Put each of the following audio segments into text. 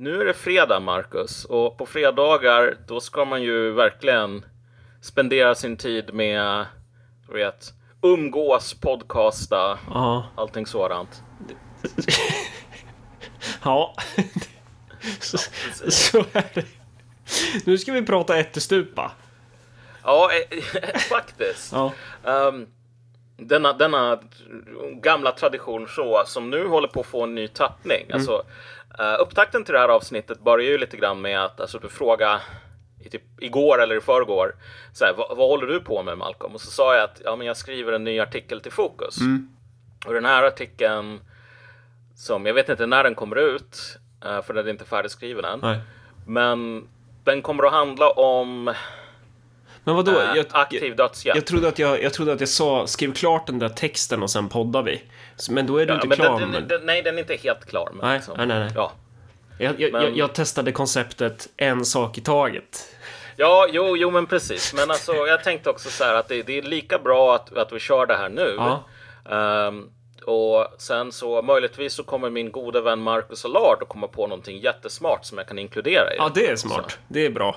nu är det fredag, Marcus, och på fredagar då ska man ju verkligen spendera sin tid med, du vet, umgås, podcasta, Ja. allting sådant. Ja. så, så är det. Nu ska vi prata ättestupa. Ja, eh, faktiskt. Ja. Ehm, denna, denna gamla tradition så, som nu håller på att få en ny tappning. Mm. Alltså, eh, upptakten till det här avsnittet börjar ju lite grann med att alltså, du frågar i typ, igår eller i förrgår, så här, vad, vad håller du på med Malcolm? Och så sa jag att ja, men jag skriver en ny artikel till Fokus. Mm. Och den här artikeln, som jag vet inte när den kommer ut, eh, för den är inte färdigskriven än. Nej. Men den kommer att handla om Men vadå? eh, Jag, aktiv dödshjälp. jag, trodde att jag, jag trodde att jag sa skriv klart den där texten och sen poddar vi. Så- Men då är du Ja, inte klar. den, men... den, nej, den är inte helt klar. Men Nej, liksom, nej, nej, nej. Ja. Jag, jag, men- jag, testade konceptet en sak i taget. ja, jo, jo, men precis. Men alltså, jag tänkte också så här att det, det är lika bra att, att vi kör det här nu. Ja. Ehm, och sen så möjligtvis så kommer min gode vän Marcus Allard att komma på någonting jättesmart som jag kan inkludera i. Ja, det är smart. Det är bra.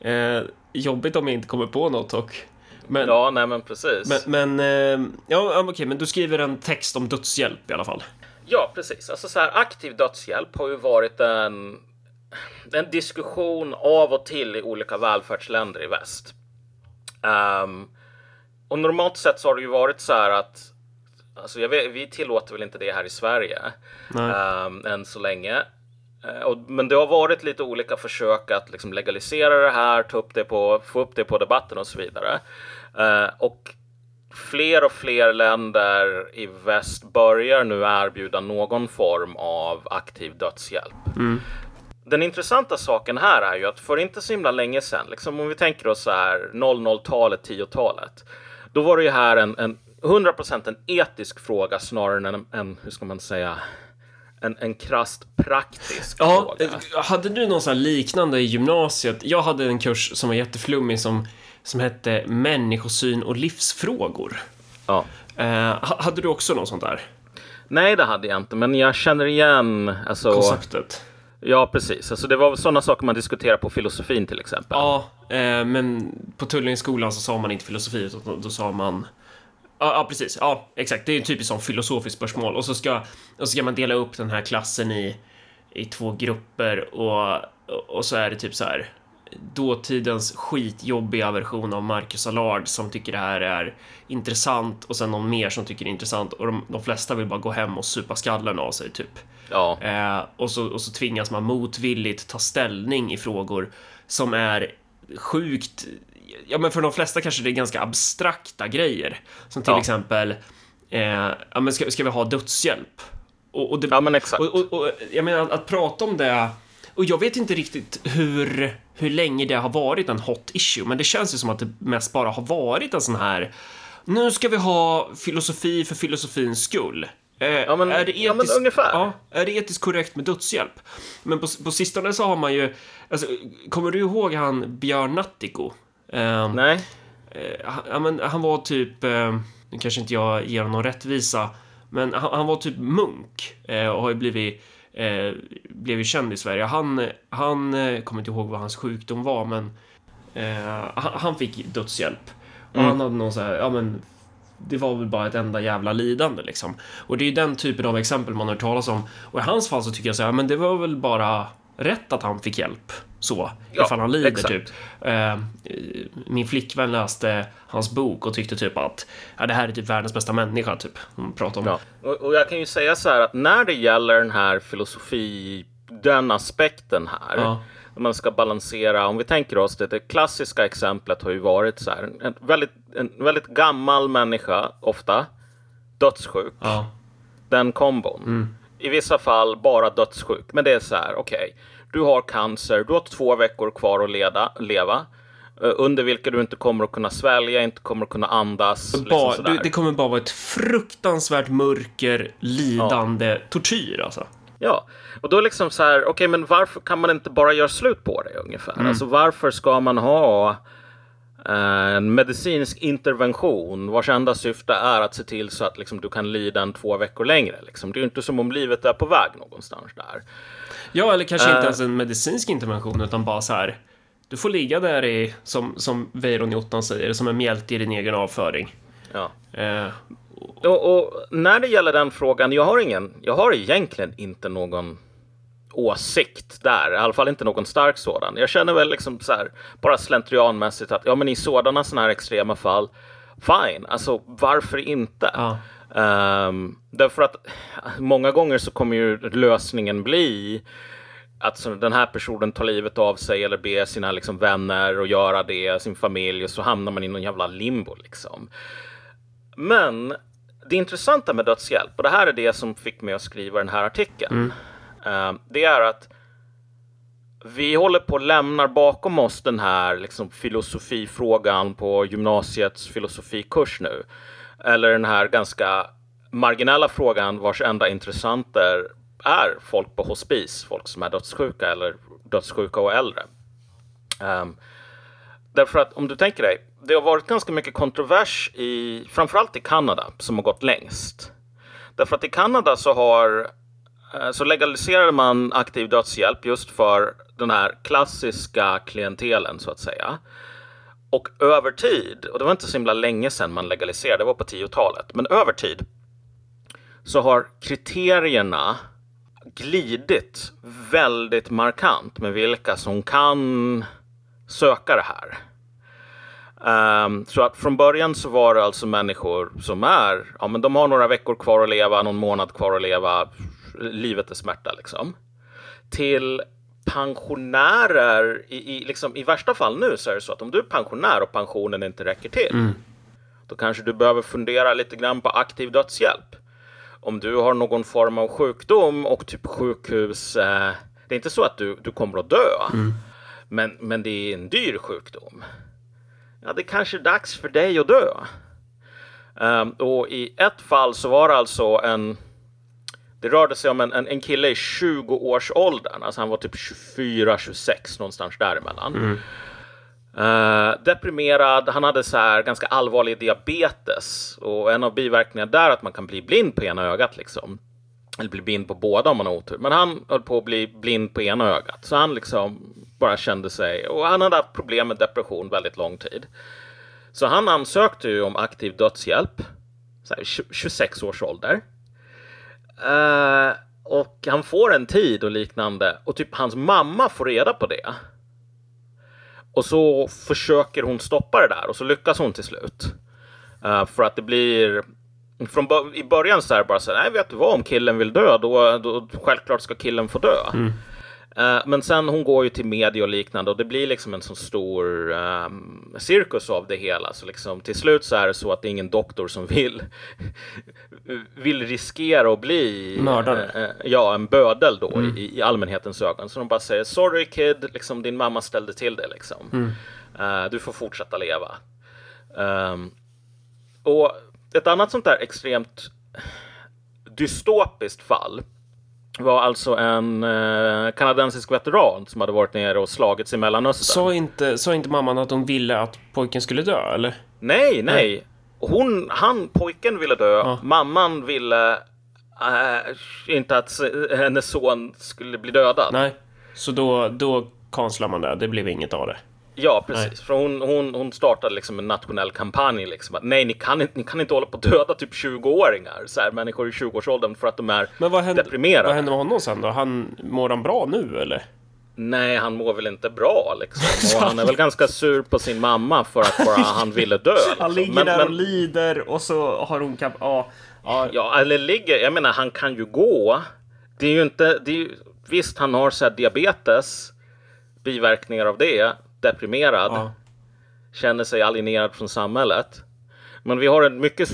Eh, jobbigt om jag inte kommer på något och... Men, Ja, nej men precis. men, men eh, ja, okej, men du skriver en text om dödshjälp i alla fall. Ja, precis. Alltså så här, aktiv dödshjälp har ju varit en, en diskussion av och till i olika välfärdsländer i väst. Ehm, och normalt sett så har det ju varit så här att Alltså vet, vi tillåter väl inte det här i Sverige ehm, än så länge. Eh, men det har varit lite olika försök att liksom legalisera det här, ta upp det på, få upp det på debatten och så vidare. Eh, och fler och fler länder i väst börjar nu erbjuda någon form av aktiv dödshjälp. Den intressanta saken här är ju att för inte så himla länge sedan, liksom om vi tänker oss så här 00-talet, 10-talet, då var det ju här en, en 100% en etisk fråga snarare än en, en hur ska man säga, en, en krasst praktisk Ja, fråga. hade du någon liknande i gymnasiet? Jag hade en kurs som var jätteflummig som, som hette människosyn och livsfrågor. Ja. Eh, ha- hade du också något sånt där? Nej, det hade jag inte, men jag känner igen alltså, Konceptet? Ja, precis. Alltså, det var sådana saker man diskuterar på filosofin till exempel. Ja, eh, men på Tullingeskolan så sa man inte filosofi, utan då sa man... Ja, ja, precis. Ja, exakt. Det är ju typiskt som filosofiskt spörsmål. Och så ska, och så ska man dela upp den här klassen i, i två grupper och, och så är det typ så här dåtidens skitjobbiga version av Marcus Allard som tycker det här är intressant och sen någon mer som tycker det är intressant och de, de flesta vill bara gå hem och supa skallen av sig typ. Ja. Eh, och, så, och så tvingas man motvilligt ta ställning i frågor som är sjukt... Ja, men för de flesta kanske det är ganska abstrakta grejer. Som till Ja. exempel, eh, ja, men ska, ska vi ha dödshjälp? Och, och det, ja, men exakt. och, och, och jag menar att, att prata om det och jag vet inte riktigt hur, hur länge det har varit en hot issue, men det känns ju som att det mest bara har varit en sån här nu ska vi ha filosofi för filosofins skull. Eh, Ja, men- är det ja, men etiskt- ungefär. Ja, är det etiskt korrekt med dödshjälp? Men på, på sistone så har man ju, alltså, kommer du ihåg han Björn Nattiko? Eh, Nej. han, men han var typ, eh, nu kanske inte jag ger honom rättvisa, men han, han var typ munk eh, och har ju blivit, eh, blev ju känd i Sverige. Han, han eh, kommer inte ihåg vad hans sjukdom var, men han, han fick dödshjälp. Och Mm. han hade någon så här, ja men det var väl bara ett enda jävla lidande liksom. Och det är ju den typen av exempel man har hört talas om. Och i hans fall så tycker jag så här, men det var väl bara rätt att han fick hjälp. Så, Ja, ifall han lider exakt. typ. Eh, min flickvän läste hans bok och tyckte typ att ja, det här är typ världens bästa människa, typ. Hon pratade om Ja. Och, och jag kan ju säga så här att när det gäller den här filosofi, den aspekten här. Ja. Man ska balansera, om vi tänker oss det, det klassiska exemplet har ju varit så här. En väldigt, en väldigt gammal människa, ofta, dödssjuk. Ja. Den kombon. I vissa fall bara dödssjuk. Men det är så här, okej. Du har cancer, du har två veckor kvar att leda, leva. eh, Under vilka du inte kommer att kunna svälja, inte kommer att kunna andas. Liksom Bara, sådär. det, kommer bara vara ett fruktansvärt mörker, lidande, tortyr alltså. Ja, och då liksom så här, okej, men varför kan man inte bara göra slut på det ungefär? Mm. Alltså varför ska man ha en medicinsk intervention vars enda syfte är att se till så att liksom, du kan lida en två veckor längre. Liksom. Det är ju inte som om livet är på väg någonstans där. Ja, eller kanske inte Eh. ens en medicinsk intervention, utan bara så här. Du får ligga där i, som, som Weiron i ottan säger, som en mjälte i din egen avföring. Ja. Eh, Och, och när det gäller den frågan, jag har ingen, jag har egentligen inte någon åsikt där, i alla fall inte någon stark sådan. Jag känner väl liksom så här, bara slentrianmässigt att ja, men i sådana sådana här extrema fall, fine, alltså varför inte? ja. Um, därför att många gånger så kommer ju lösningen bli att så den här personen tar livet av sig eller ber sina liksom, vänner att göra det, sin familj, och så hamnar man i någon jävla limbo liksom. Men det intressanta med dödshjälp, och det här är det som fick mig att skriva den här artikeln, eh, Ehm, det är att vi håller på att lämna bakom oss den här liksom, filosofifrågan på gymnasiets filosofikurs nu. Eller den här ganska marginella frågan vars enda intressenter är folk på hospice, folk som är dödssjuka eller dödssjuka och äldre. Um, Därför att om du tänker dig, det har varit ganska mycket kontrovers i framförallt i Kanada som har gått längst. Därför att i Kanada så har Eh, så legaliserade man aktiv dödshjälp just för den här klassiska klientelen så att säga. Och över tid, och det var inte så himla länge sedan man legaliserade, det var på 10-talet, men över tid så har kriterierna glidit väldigt markant med vilka som kan söka det här. Um, så att från början så var det alltså människor som är, ja men de har några veckor kvar att leva, någon månad kvar att leva, livet är smärta liksom. Till pensionärer, i, i, liksom, i värsta fall nu så är det så att om du är pensionär och pensionen inte räcker till, då kanske du behöver fundera lite grann på aktiv dödshjälp. Om du har någon form av sjukdom och typ sjukhus, eh, det är inte så att du, du kommer att dö, men, men det är en dyr sjukdom. Ja, det kanske är dags för dig att dö. Ehm, och i ett fall så var det alltså en det rörde sig om en, en, en kille i 20-årsåldern, alltså han var typ 24-26 någonstans däremellan. Eh, deprimerad, han hade så här ganska allvarlig diabetes och en av biverkningarna där är att man kan bli blind på ena ögat liksom. Eller bli blind på båda om man har otur. Men han höll på att bli blind på ena ögat. Så han liksom bara kände sig, och han hade haft problem med depression väldigt lång tid. Så han ansökte ju om aktiv dödshjälp, så här, 26 års ålder. Eh, och han får en tid och liknande och typ hans mamma får reda på det. Och så försöker hon stoppa det där och så lyckas hon till slut. Eh, för att det blir från i början så är det bara så här, nej vet du vad, om killen vill dö, då, då självklart ska killen få dö. Mm. Eh, men sen hon går ju till media och liknande och det blir liksom en sån stor ehm, cirkus av det hela. Så liksom till slut så är det så att det är ingen doktor som vill vill riskera att bli Mördare. eh, ja, en bödel då i, i allmänhetens ögon. Så de bara säger sorry kid, liksom din mamma ställde till det liksom. Eh, du får fortsätta leva. Ehm, och ett annat sånt där extremt dystopiskt fall var alltså en eh, kanadensisk veteran som hade varit nere och slagits i Mellanöstern. Sa inte, sa inte mamman att hon ville att pojken skulle dö, eller? Nej, nej. Hon, han, pojken ville dö. Ja. Mamman ville eh, inte att hennes son skulle bli dödad. Nej. Så då, då kanslar man det. Det blev inget av det. Ja, precis. För hon, hon, hon startade liksom en nationell kampanj. Liksom, att, nej, ni kan, inte, ni kan inte hålla på att döda typ 20-åringar. Så här, människor i 20-årsåldern för att de är Men vad hände, deprimerade. vad hände med honom sen då? Han, mår han bra nu, eller? Nej, han mår väl inte bra liksom. Och han är väl ganska sur på sin mamma för att bara han ville dö. Liksom. Men- men- lider och så har hon kap... Ja. ja. Ja, eller ligger, jag menar han kan ju gå. Det är ju inte, det är ju, visst han har så här diabetes, biverkningar av det, deprimerad, Ja. känner sig alienerad från samhället. Men vi har en mycket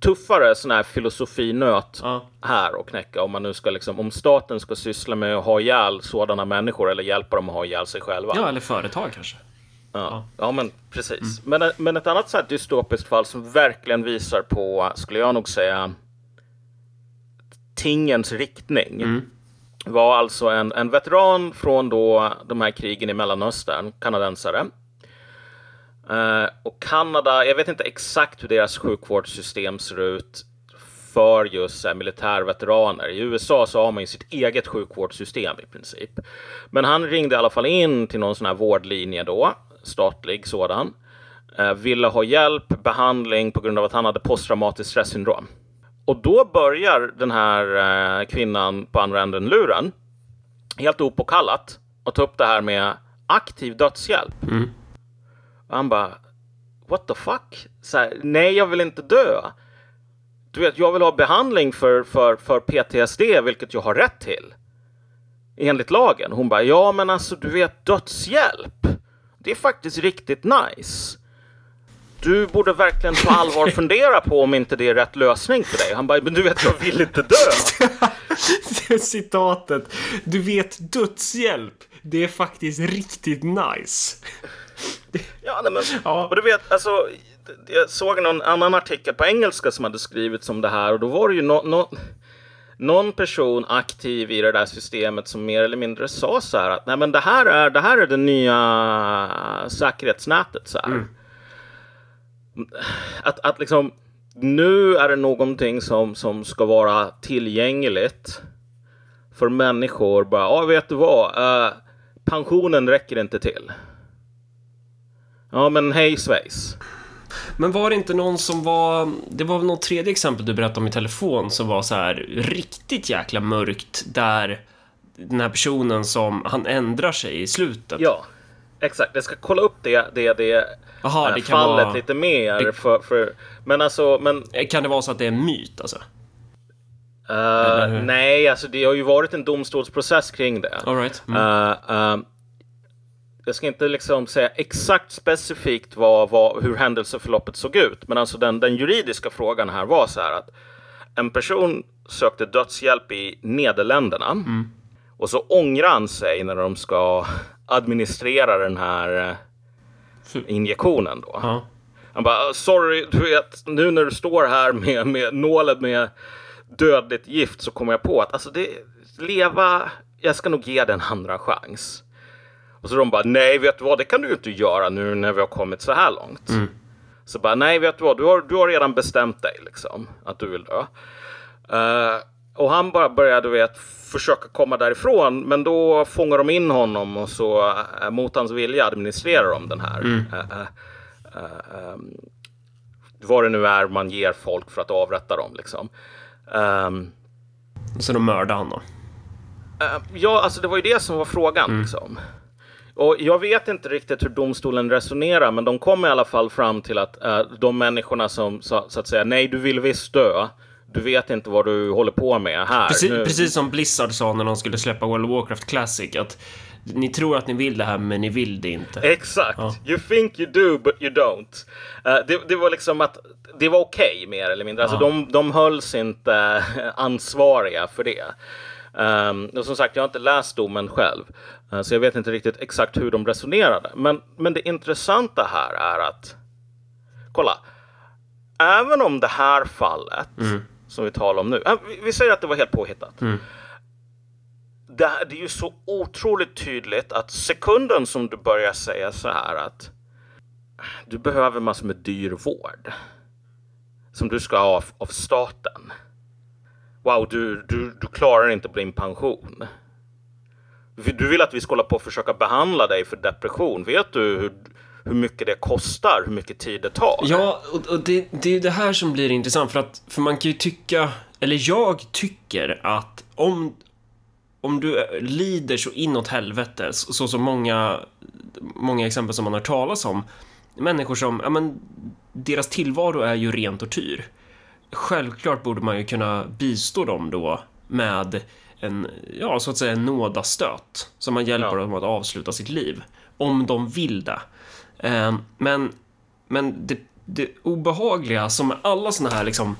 tuffare sån här filosofinöt Ja. här att knäcka om man nu ska liksom, om staten ska syssla med att ha ihjäl sådana människor eller hjälpa dem att ha ihjäl sig själva. ja, eller företag kanske. Ja, ja men precis. Men, men ett annat så här dystopiskt fall som verkligen visar på, skulle jag nog säga, tingens riktning. Var alltså en, en veteran från då de här krigen i Mellanöstern, kanadensare. Uh, och Kanada, jag vet inte exakt hur deras sjukvårdssystem ser ut för just här, militärveteraner. I USA så har man ju sitt eget sjukvårdssystem i princip. Men han ringde i alla fall in till någon sån här vårdlinje då, statlig sådan. Uh, ville ha hjälp, behandling på grund av att han hade posttraumatiskt stressyndrom. Och då börjar den här eh, kvinnan på andra änden luren, helt opåkallat, att ta upp det här med aktiv dödshjälp. Mm. Och han bara, what the fuck? Här, Nej, jag vill inte dö. Du vet, jag vill ha behandling för, för, för PTSD, vilket jag har rätt till. Enligt lagen. Hon bara, ja men alltså du vet dödshjälp. Det är faktiskt riktigt nice. Du borde verkligen på allvar fundera på om inte det är rätt lösning för dig. Han bara, men du vet jag vill inte dö. Citatet. Du vet dödshjälp. Det är faktiskt riktigt nice. Ja, nej, men, Ja. och du vet, alltså, jag såg någon annan artikel på engelska som hade skrivits om det här och då var det ju nå nå någon person aktiv i det där systemet som mer eller mindre sa så här att nej men det här är det här är det nya säkerhetsnätet så här. Att, att liksom nu är det någonting som, som ska vara tillgängligt för människor bara, ja vet du vad, Eh, pensionen räcker inte till. Ja men hej svejs. Men var det inte någon som var... Det var väl något tredje exempel du berättade om i telefon som var så här riktigt jäkla mörkt där den här personen som, han ändrar sig i slutet. Ja, exakt. Jag ska kolla upp det, det, det Jaha, eh, det kan fallet vara... lite mer. det- För, för, men alltså, men Kan det vara så att det är en myt alltså? eh, hur? nej, alltså det har ju varit en domstolsprocess kring det. All right. Mm. Eh, eh, jag ska inte liksom säga exakt specifikt vad, vad, hur händelseförloppet såg ut, men alltså den, den juridiska frågan här var så här att en person sökte dödshjälp i Nederländerna Mm. och så ångrar han sig när de ska administrera den här eh, injektionen då. Ja. Han bara, sorry, du vet, nu när du står här med, med nålen med dödligt gift så kommer jag på att alltså det, leva, jag ska nog ge den en andra chans. Och så de bara, nej vet du vad, det kan du inte göra nu när vi har kommit så här långt. Så bara, nej vet du vad, du har, du har redan bestämt dig liksom, att du vill dö. Eh, och han bara började, du vet, försöka komma därifrån, men då fångar de in honom och så eh, mot hans vilja administrerar de den här eh, eh, eh, ehm, vad det nu är man ger folk för att avrätta dem liksom. Ehm, Så de mördade han då? eh, ja, alltså det var ju det som var frågan liksom. Och jag vet inte riktigt hur domstolen resonerar, men de kom i alla fall fram till att de människorna som sa så att säga nej, du vill visst dö. Du vet inte vad du håller på med här. Precis, Nu- precis som Blizzard sa när de skulle släppa World of Warcraft Classic att ni tror att ni vill det här men ni vill det inte. Exakt. You think you do but you don't. Eh, det, det var liksom att det var okej mer eller mindre. Alltså Ja. de, de hölls inte ansvariga för det. Ehm, och som sagt, jag har inte läst domen själv. eh, så jag vet inte riktigt exakt hur de resonerade. Men, men det intressanta här är att kolla. Även om det här fallet som vi talar om nu. vi, säger att det var helt påhittat det, här- det är ju så otroligt tydligt att sekunden som du börjar säga så här att du behöver massor med dyr vård som du ska ha av, av staten. Wow, du, du, du klarar inte på din pension. Du du vill att vi ska hålla på och försöka behandla dig för depression. Vet du hur, hur mycket det kostar? Hur mycket tid det tar? Ja, och, det, det är ju det här som blir intressant för att för man kan ju tycka, eller jag tycker att om, om du lider så inåt helvete, så, så som många, många exempel som man har talas om, människor som, ja men, deras tillvaro är ju ren tortyr. Självklart borde man ju kunna bistå dem då med en, ja, så att säga en nådastöt som man hjälper Ja. dem att avsluta sitt liv. Om de vill det. Ehm, men, men det, det obehagliga som med alla såna här liksom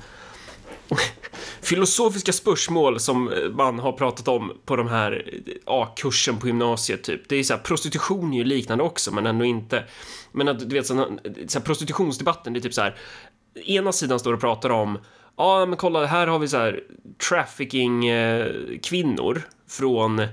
filosofiska spörsmål som eh, man har pratat om på de här eh, A-kursen på gymnasiet typ. Det är så här, prostitution är ju liknande också, men ändå inte. Men att du vet, så här, så här, prostitutionsdebatten, det är typ så här. Ena sidan står och pratar om Ja, men kolla, här har vi så här trafficking eh, kvinnor från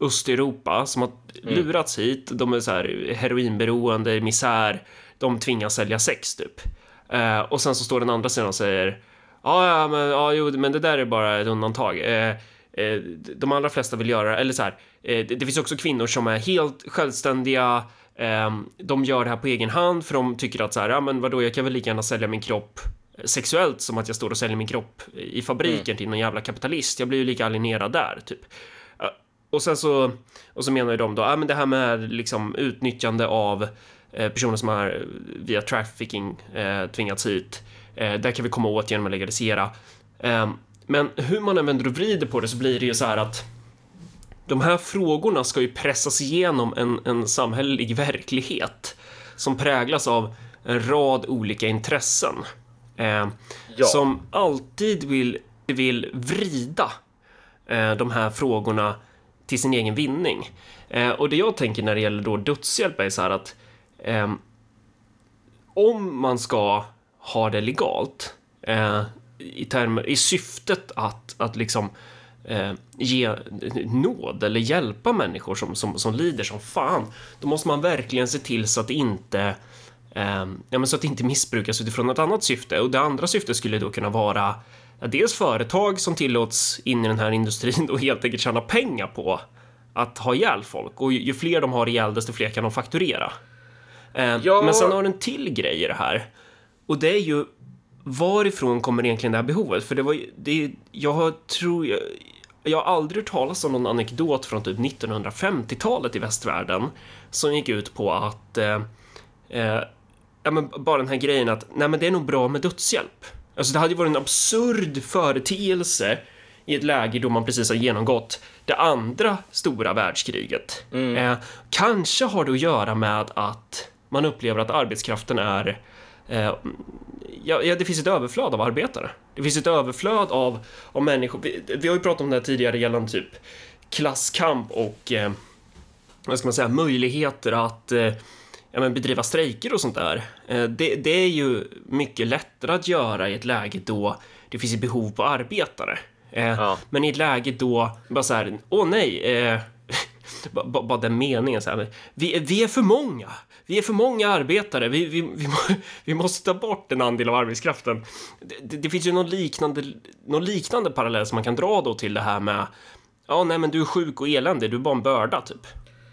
Östeuropa som har lurats hit. De är så här heroinberoende, misär. De tvingas sälja sex typ. Eh, och sen så står den andra sidan och säger ja, ja, men, ja, jo, men det där är bara ett undantag. Eh, eh, de allra flesta vill göra, eller så här, eh, det, det finns också kvinnor som är helt självständiga. Eh, de gör det här på egen hand för de tycker att så här, ja, men vadå, jag kan väl lika gärna sälja min kropp sexuellt som att jag står och säljer min kropp i fabriken mm. till någon jävla kapitalist. Jag blir ju lika alienerad där, typ. Och sen så, och så menar ju de då, ja men det här med liksom utnyttjande av eh, personer som har via trafficking eh, tvingats hit. Eh, där kan vi komma åt genom att legalisera. Eh, men hur man än vänder och vrider på det så blir det ju så här att de här frågorna ska ju pressas igenom en, en samhällelig verklighet som präglas av en rad olika intressen. Eh, ja. Som alltid vill, vill vrida eh, de här frågorna till sin egen vinning. Eh, och det jag tänker när det gäller då dödshjälp är så här att eh, om man ska ha det legalt eh, i, termer, i syftet att, att liksom eh, ge nåd eller hjälpa människor som, som, som lider som fan, då måste man verkligen se till så att det inte eh, ja, men så att det inte missbrukas utifrån ett annat syfte. Och det andra syftet skulle då kunna vara dels företag som tillåts in i den här industrin och helt enkelt tjäna pengar på att ha ihjäl folk och ju, fler de har ihjäl desto fler kan de fakturera. Eh, ja. Men sen har du en till grej i det här och det är ju varifrån kommer egentligen det här behovet? För det var det, jag har, tror jag, jag har aldrig hört talas om någon anekdot från typ 1950-talet i västvärlden som gick ut på att eh, eh, ja, men bara den här grejen att nej, men det är nog bra med dödshjälp. Alltså det hade ju varit en absurd företeelse i ett läge då man precis har genomgått det andra stora världskriget. Mm. Eh, kanske har det att göra med att man upplever att arbetskraften är eh, ja, ja, det finns ett överflöd av arbetare. Det finns ett överflöd av, av människor. Vi, vi har ju pratat om det här tidigare gällande typ klasskamp och eh, vad ska man säga, möjligheter att eh, ja, men bedriva strejker och sånt där. Eh, det, det, är ju mycket lättare att göra i ett läge då det finns ett behov på arbetare. Eh, ja. Men i ett läge då, bara så här, åh nej, eh, bara den meningen så här, vi, vi är för många, vi är för många arbetare, vi, vi, vi, vi måste ta bort en andel av arbetskraften. Det, det, finns ju någon liknande, någon liknande parallell som man kan dra då till det här med, ja nej men du är sjuk och eländig, du är bara en börda typ.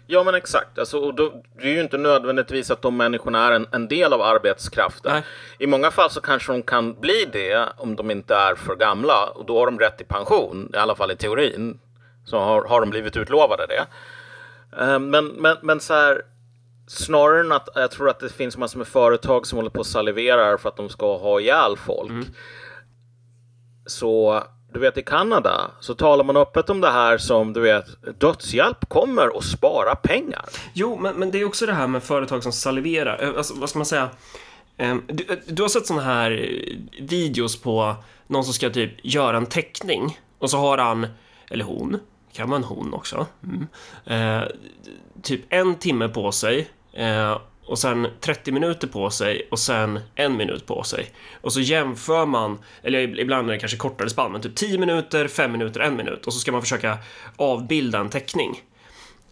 Ja men exakt, alltså, och då, det är ju inte nödvändigtvis att de människorna är en, en del av arbetskraften. Nej. I många fall så kanske de kan bli det om de inte är för gamla och då har de rätt till pension, i alla fall i teorin. Så har, har de blivit utlovade det. Uh, men, men, men så här, snarare än att jag tror att det finns massor med företag som håller på och saliverar för att de ska ha ihjäl folk. Mm. Så du vet i Kanada så talar man öppet om det här som du vet dödshjälp kommer och spara pengar. Jo, men, men det är också det här med företag som saliverar. Eh, alltså, vad ska man säga? Ehm, du, eh, du har sett sådana här videos på någon som ska typ göra en teckning och så har han, eller hon, kan man hon också, mm. eh, typ en timme på sig eh, och sen 30 minuter på sig och sen en minut på sig. Och så jämför man, eller ibland är det kanske kortare spann, men typ 10 minuter, 5 minuter, 1 minut och så ska man försöka avbilda en teckning.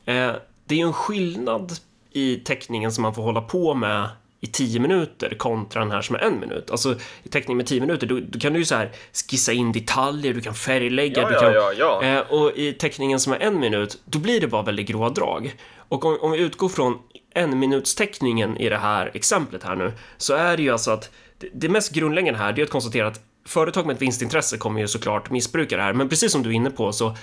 Eh, det är ju en skillnad i teckningen som man får hålla på med i 10 minuter kontra den här som är en minut. Alltså i teckning med 10 minuter, då, då, kan du ju så här skissa in detaljer, du kan färglägga, ja, du kan, ja, ja, eh, och i teckningen som är en minut, då blir det bara väldigt gråa drag. Och om, om vi utgår från en minutsteckningen i det här exemplet här nu, så är det ju alltså att det, det mest grundläggande här, det är att konstatera att företag med ett vinstintresse kommer ju såklart missbruka det här, men precis som du är inne på så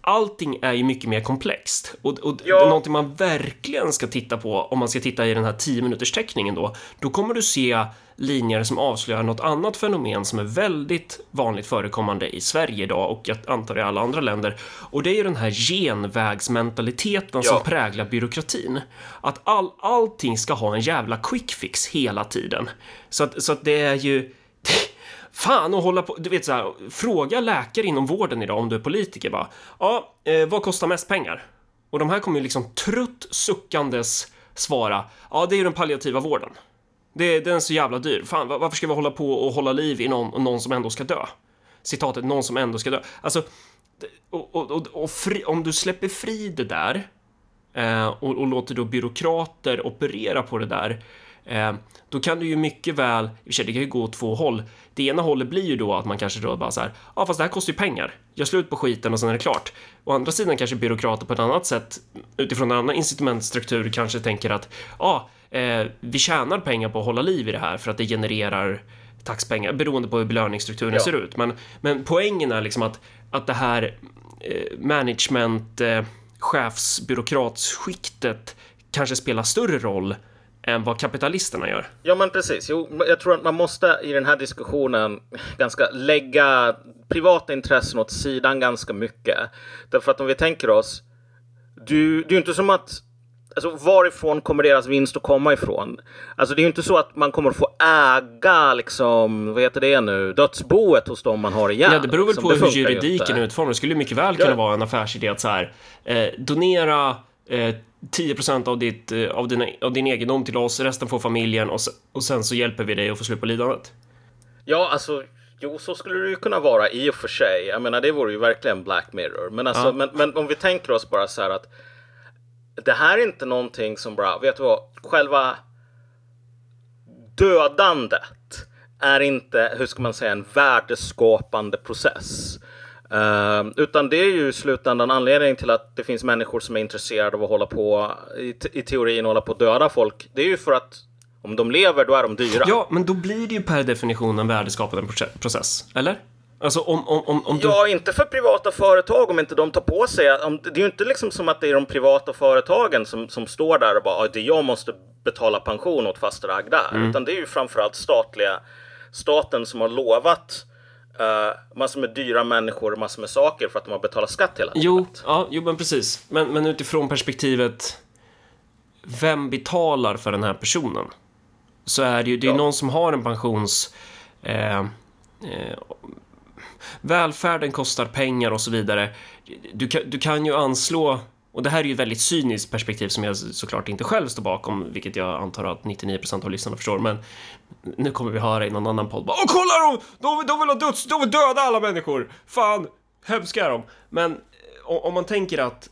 allting är ju mycket mer komplext och, och ja. det är någonting man verkligen ska titta på om man ska titta i den här 10 minuters teckningen då. Då kommer du se linjer som avslöjar något annat fenomen som är väldigt vanligt förekommande i Sverige idag och jag antar i alla andra länder. Och det är ju den här genvägsmentaliteten ja. som präglar byråkratin. Att all, allting ska ha en jävla quick fix hela tiden. Så att, så att det är ju Fan och hålla på, du vet så här, fråga läkare inom vården idag om du är politiker bara. Ja, eh, vad kostar mest pengar? Och de här kommer ju liksom trött suckandes svara. Ja, det är ju den palliativa vården. Det, den är så jävla dyr. Fan, varför ska vi hålla på och hålla liv i någon, någon som ändå ska dö? Citatet någon som ändå ska dö. Alltså, och, och, och, och fri, om du släpper fri det där eh, och, och låter då byråkrater operera på det där då kan du ju mycket väl, i och för sig det kan ju gå åt två håll. Det ena hållet blir ju då att man kanske då bara så här, ja fast det här kostar ju pengar. Gör slut på skiten och sen är det klart. Å andra sidan kanske byråkrater på ett annat sätt utifrån en annan incitamentstruktur kanske tänker att ja, eh, vi tjänar pengar på att hålla liv i det här för att det genererar taxpengar beroende på hur belöningsstrukturen Ja. ser ut. Men, men poängen är liksom att, att det här eh, management eh, chefsbyråkratsskiktet kanske spelar större roll än vad kapitalisterna gör. Ja, men precis. Jo, jag tror att man måste i den här diskussionen ganska lägga privata intressen åt sidan ganska mycket. Därför att om vi tänker oss, du, det är ju inte som att Alltså varifrån kommer deras vinst att komma ifrån? Alltså det är ju inte så att man kommer att få äga liksom, vad heter det nu, dödsboet hos dem man har igen. Ja, det beror väl på hur juridiken är utformad. Det skulle mycket väl kunna Ja. vara en affärsidé att så här, eh, donera eh, 10% av, ditt, eh, av, dina, av din egendom till oss, resten får familjen och, och sen så hjälper vi dig att få slut på lidandet. Ja, alltså, jo, så skulle det ju kunna vara i och för sig. Jag menar, det vore ju verkligen Black Mirror. Men, alltså, Ja. men, men om vi tänker oss bara så här att det här är inte någonting som bara, vet du vad, själva dödandet är inte, hur ska man säga, en värdeskapande process. Eh, utan det är ju i slutändan anledningen till att det finns människor som är intresserade av att hålla på, i, i teorin hålla på att döda folk. Det är ju för att om de lever, då är de dyra. Ja, men då blir det ju per definition en värdeskapande proce- process, eller? Alltså om, om, om, om du... Ja, inte för privata företag om inte de tar på sig. Om, det är ju inte liksom som att det är de privata företagen som, som står där och bara "Ah, det jag måste betala pension åt faster Agda. Mm. Utan det är ju framförallt statliga staten som har lovat uh, massor med dyra människor och massor med saker för att de har betalat skatt hela tiden. Jo, ja, jo, men precis. Men, men utifrån perspektivet vem betalar för den här personen? Så är det ju, det är Ja. någon som har en pensions... Eh, eh, välfärden kostar pengar och så vidare. Du kan, du kan ju anslå, och det här är ju ett väldigt cyniskt perspektiv som jag såklart inte själv står bakom, vilket jag antar att 99% av lyssnarna förstår, men nu kommer vi höra i någon annan podd bara Åh kolla de, de, de vill ha döds, de vill döda alla människor! Fan, hemska är de! Men eh, om man tänker att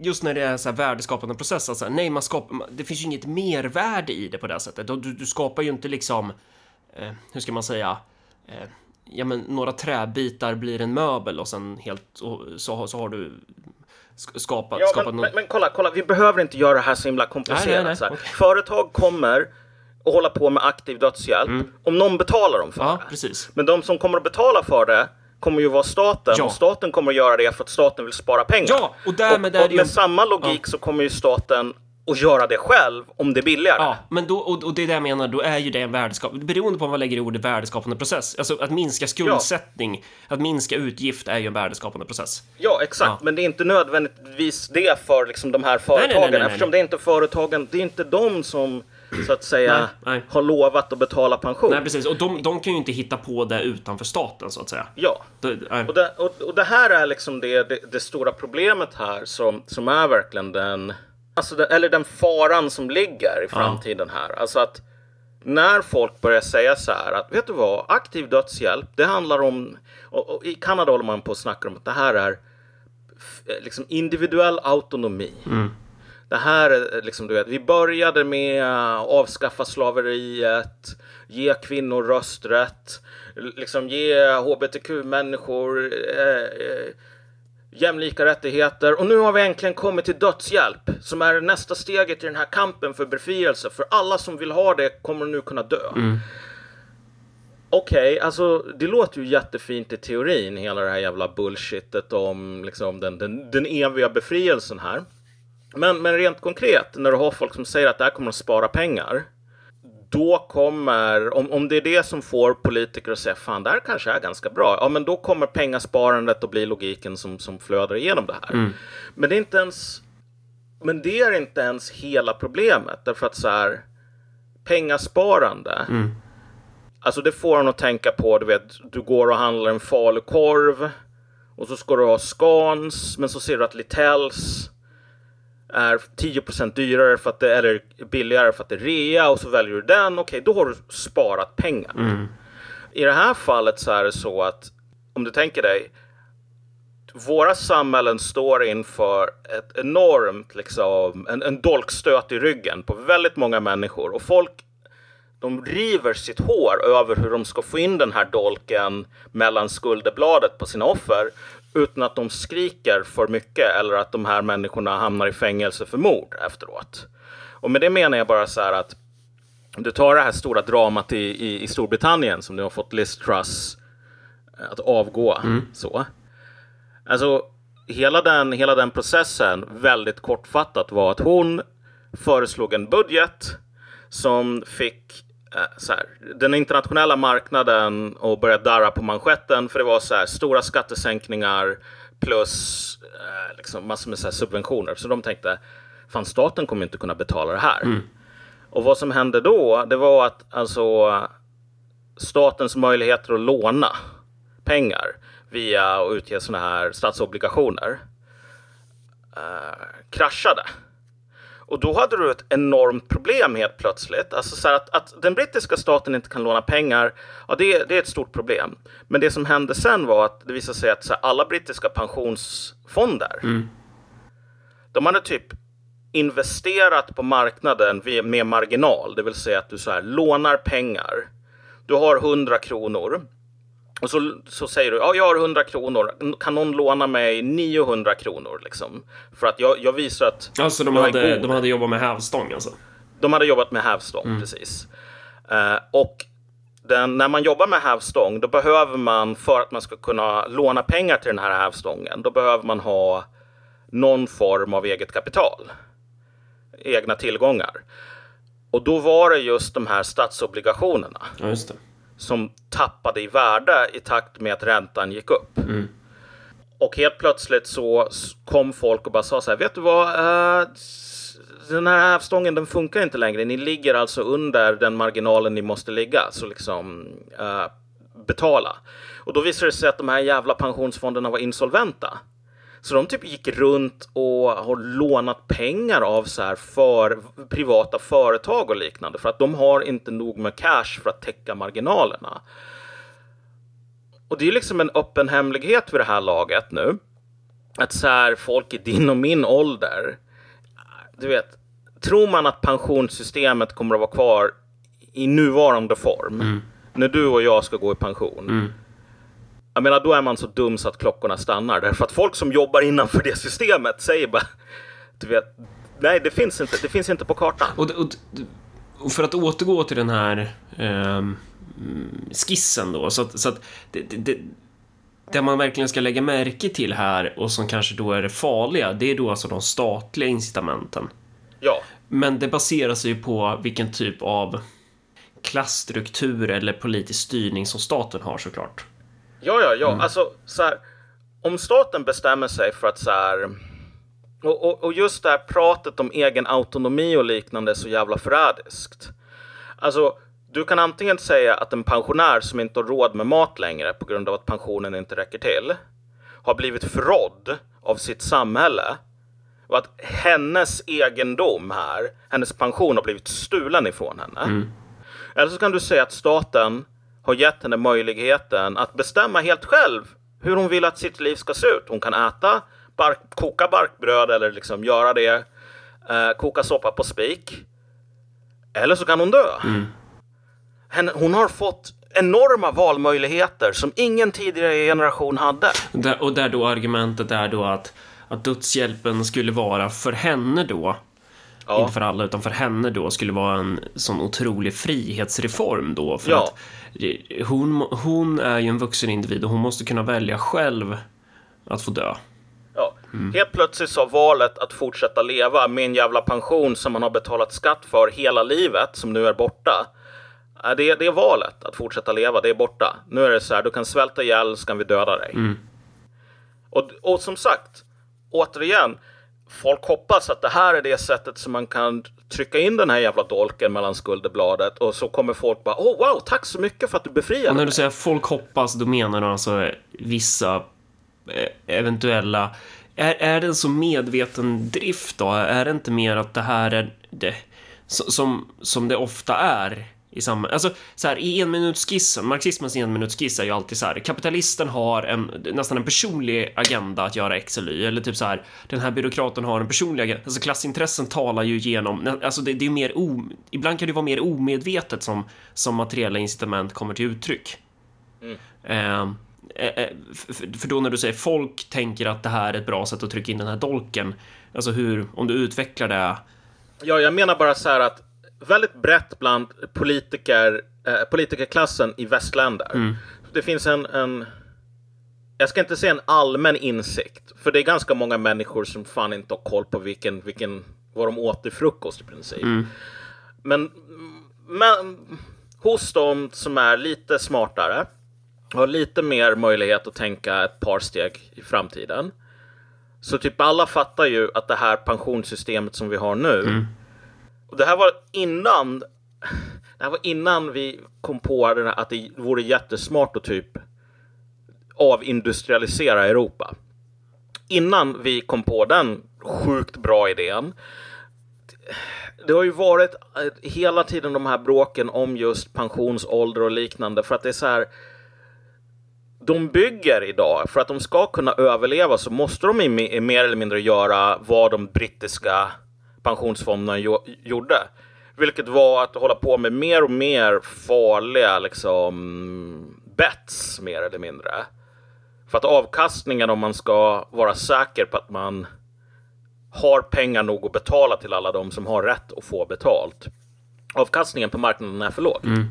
just när det är så här värdeskapande process, alltså, nej, man skapar, det finns ju inget mervärde i det på det sättet. Du, du skapar ju inte liksom, eh, hur ska man säga, eh, ja men några träbitar blir en möbel och sen helt, och så, så har du sk- skapat, Ja, skapat men, någon... men, men kolla, kolla, vi behöver inte göra det här så himla komplicerat. Nej, nej, nej. Så här. Okej. Företag kommer att hålla på med aktiv dödshjälp om någon betalar dem för Mm. ja, det. precis. Men de som kommer att betala för det kommer ju vara staten Ja. och staten kommer att göra det för att staten vill spara pengar. Ja, och därmed och, och det ju- med samma logik så kommer ju staten att göra det själv om det är billigare. Ja, men då, och, och det är det jag menar, då är ju det en värdeskap, beroende på vad man lägger i ordet värdeskapande process. Alltså att minska skuldsättning, att minska utgift är ju en värdeskapande process. Ja, exakt. Ja. Men det är inte nödvändigtvis det för liksom, de här företagen. nej, nej, nej. Eftersom det är inte företagen, det är inte de som så att säga har lovat att betala pension. Nej, precis. Och de, de kan ju inte hitta på det utanför staten, så att säga. Ja. Det. Och det, och, och det här är liksom det, det, det stora problemet här som, som är verkligen den, alltså den, eller den faran som ligger i framtiden här. Alltså att när folk börjar säga så här att vet du vad, aktiv dödshjälp, det handlar om, och, och i Kanada håller man på och snackar om att det här är f- liksom individuell autonomi. Det här är liksom, du vet, vi började med att avskaffa slaveriet, ge kvinnor rösträtt, liksom ge hbtq-människor eh, eh, jämlika rättigheter. Och nu har vi äntligen kommit till dödshjälp, som är nästa steget i den här kampen för befrielse. För alla som vill ha det kommer nu kunna dö. Okej, alltså det låter ju jättefint i teorin, hela det här jävla bullshitet om liksom, den, den, den eviga befrielsen här. Men, men rent konkret, när du har folk som säger att det här kommer att spara pengar. Då kommer, om, om det är det som får politiker att säga fan det här kanske är ganska bra. Ja men då kommer pengasparandet att bli logiken som, som flödar igenom det här. Men det är inte ens Men det är inte ens hela problemet. Därför att så här Pengasparande Alltså det får en att tänka på, du vet, du går och handlar en falukorv och så ska du ha Scans, men så ser du att Littells är 10% dyrare för att det, eller billigare för att det är rea och så väljer du den. Okej, då har du sparat pengar. I det här fallet så är det så att om du tänker dig våra samhällen står inför ett enormt, liksom, en, en dolkstöt i ryggen på väldigt många människor. Och folk, de river sitt hår över hur de ska få in den här dolken mellan skulderbladet på sina offer utan att de skriker för mycket eller att de här människorna hamnar i fängelse för mord efteråt. Och med det menar jag bara så här att du tar det här stora dramat i, i, i Storbritannien som nu har fått Liz Truss att avgå. Så. Alltså, hela den, hela den processen, väldigt kortfattat, var att hon föreslog en budget som fick eh, här, den internationella marknaden att börja darra på manschetten för det var så här, stora skattesänkningar plus eh, liksom massor med så subventioner. Så de tänkte, fan staten kommer inte kunna betala det här. Och vad som hände då, det var att alltså statens möjligheter att låna pengar via att utge sådana här statsobligationer eh, kraschade. Och då hade du ett enormt problem helt plötsligt. Alltså så att, att den brittiska staten inte kan låna pengar, ja det, det är ett stort problem. Men det som hände sen var att det visade sig att så här, alla brittiska pensionsfonder, de hade typ investerat på marknaden med marginal. Det vill säga att du så här lånar pengar. Du har 100 kronor. Och så, så säger du, ja jag har 100 kronor. Kan någon låna mig 900 kronor liksom? För att jag, jag visar att Alltså de hade, de hade jobbat med hävstång alltså. De hade jobbat med hävstång, precis. Eh, och den, när man jobbar med hävstång, då behöver man, för att man ska kunna låna pengar till den här hävstången, då behöver man ha någon form av eget kapital. Egna tillgångar. Och då var det just de här statsobligationerna Ja, just det. Som tappade i värde i takt med att räntan gick upp. Och helt plötsligt så kom folk och bara sa så här, vet du vad? Eh, den här hävstången den funkar inte längre. Ni ligger alltså under den marginalen ni måste ligga. Så liksom eh, betala. Och då visade det sig att de här jävla pensionsfonderna var insolventa. Så de typ gick runt och har lånat pengar av så här för privata företag och liknande. För att de har inte nog med cash för att täcka marginalerna. Och det är liksom en öppen hemlighet vid det här laget nu. Att så här, folk i din och min ålder, du vet, tror man att pensionssystemet kommer att vara kvar i nuvarande form, när du och jag ska gå i pension, jag menar, då är man så dum så att klockorna stannar. Därför att folk som jobbar innanför det systemet säger bara, du vet, nej, det finns inte, det finns inte på kartan. Och, och, och för att återgå till den här ehm, skissen då, så att, så att det, det, det, det man verkligen ska lägga märke till här och som kanske då är det farliga, det är då alltså de statliga incitamenten. Ja, Men det baserar sig ju på vilken typ av klassstruktur eller politisk styrning som staten har såklart. Ja, ja, ja. Alltså, så här, om staten bestämmer sig för att så här... Och, och, och just det här pratet om egen autonomi och liknande är så jävla förrädiskt. Alltså, du kan antingen säga att en pensionär som inte har råd med mat längre på grund av att pensionen inte räcker till har blivit förrådd av sitt samhälle och att hennes egendom här, hennes pension har blivit stulen ifrån henne. Eller så kan du säga att staten har gett henne möjligheten att bestämma helt själv hur hon vill att sitt liv ska se ut. Hon kan äta, bark, koka barkbröd eller liksom göra det, eh, koka soppa på spik. Eller så kan hon dö. Henne, hon har fått enorma valmöjligheter som ingen tidigare generation hade. Där, och där då argumentet är då att, att dödshjälpen skulle vara för henne då, Ja. inte för alla, utan för henne då, skulle vara en sån otrolig frihetsreform då. För Ja. att hon, hon är ju en vuxen individ och hon måste kunna välja själv att få dö. Ja. Helt plötsligt så har valet att fortsätta leva med en jävla pension som man har betalat skatt för hela livet, som nu är borta. Äh, Det är, det är valet att fortsätta leva, det är borta. Nu är det så här, du kan svälta ihjäl så kan vi döda dig. Och, och som sagt, återigen, folk hoppas att det här är det sättet som man kan trycka in den här jävla dolken mellan skulderbladet och så kommer folk bara, oh wow, tack så mycket för att du befriade Och när mig. du säger folk hoppas, då menar du alltså vissa eh, eventuella... Är, är det en så medveten drift då? Är det inte mer att det här är det, som, som det ofta är i samma... Alltså, så här, i enminutsskissen, marxismens enminutsskiss är ju alltid så här, kapitalisten har en, nästan en personlig agenda att göra X eller Y, eller typ så här, den här byråkraten har en personlig agenda, alltså klassintressen talar ju genom, alltså det, det är mer o, ibland kan det vara mer omedvetet som, som materiella incitament kommer till uttryck. Mm. Eh, eh, för då när du säger folk tänker att det här är ett bra sätt att trycka in den här dolken, alltså hur, om du utvecklar det Ja, jag menar bara så här att väldigt brett bland politiker, eh, politikerklassen i västländer. Mm. Det finns en, en, jag ska inte säga en allmän insikt, för det är ganska många människor som fan inte har koll på vilken, vilken, vad de åt till frukost i princip. Mm. Men, men hos de som är lite smartare, har lite mer möjlighet att tänka ett par steg i framtiden. Så typ alla fattar ju att det här pensionssystemet som vi har nu mm och det här var innan det här var innan vi kom på den här, att det vore jättesmart att typ avindustrialisera Europa. Innan vi kom på den sjukt bra idén. Det har ju varit eh, hela tiden de här bråken om just pensionsålder och liknande för att det är så här. De bygger idag för att de ska kunna överleva så måste de mer eller mindre göra vad de brittiska pensionsfonderna gjorde. Vilket var att hålla på med mer och mer farliga liksom bets mer eller mindre. För att avkastningen om man ska vara säker på att man har pengar nog att betala till alla de som har rätt att få betalt. Avkastningen på marknaden är för låg. Mm.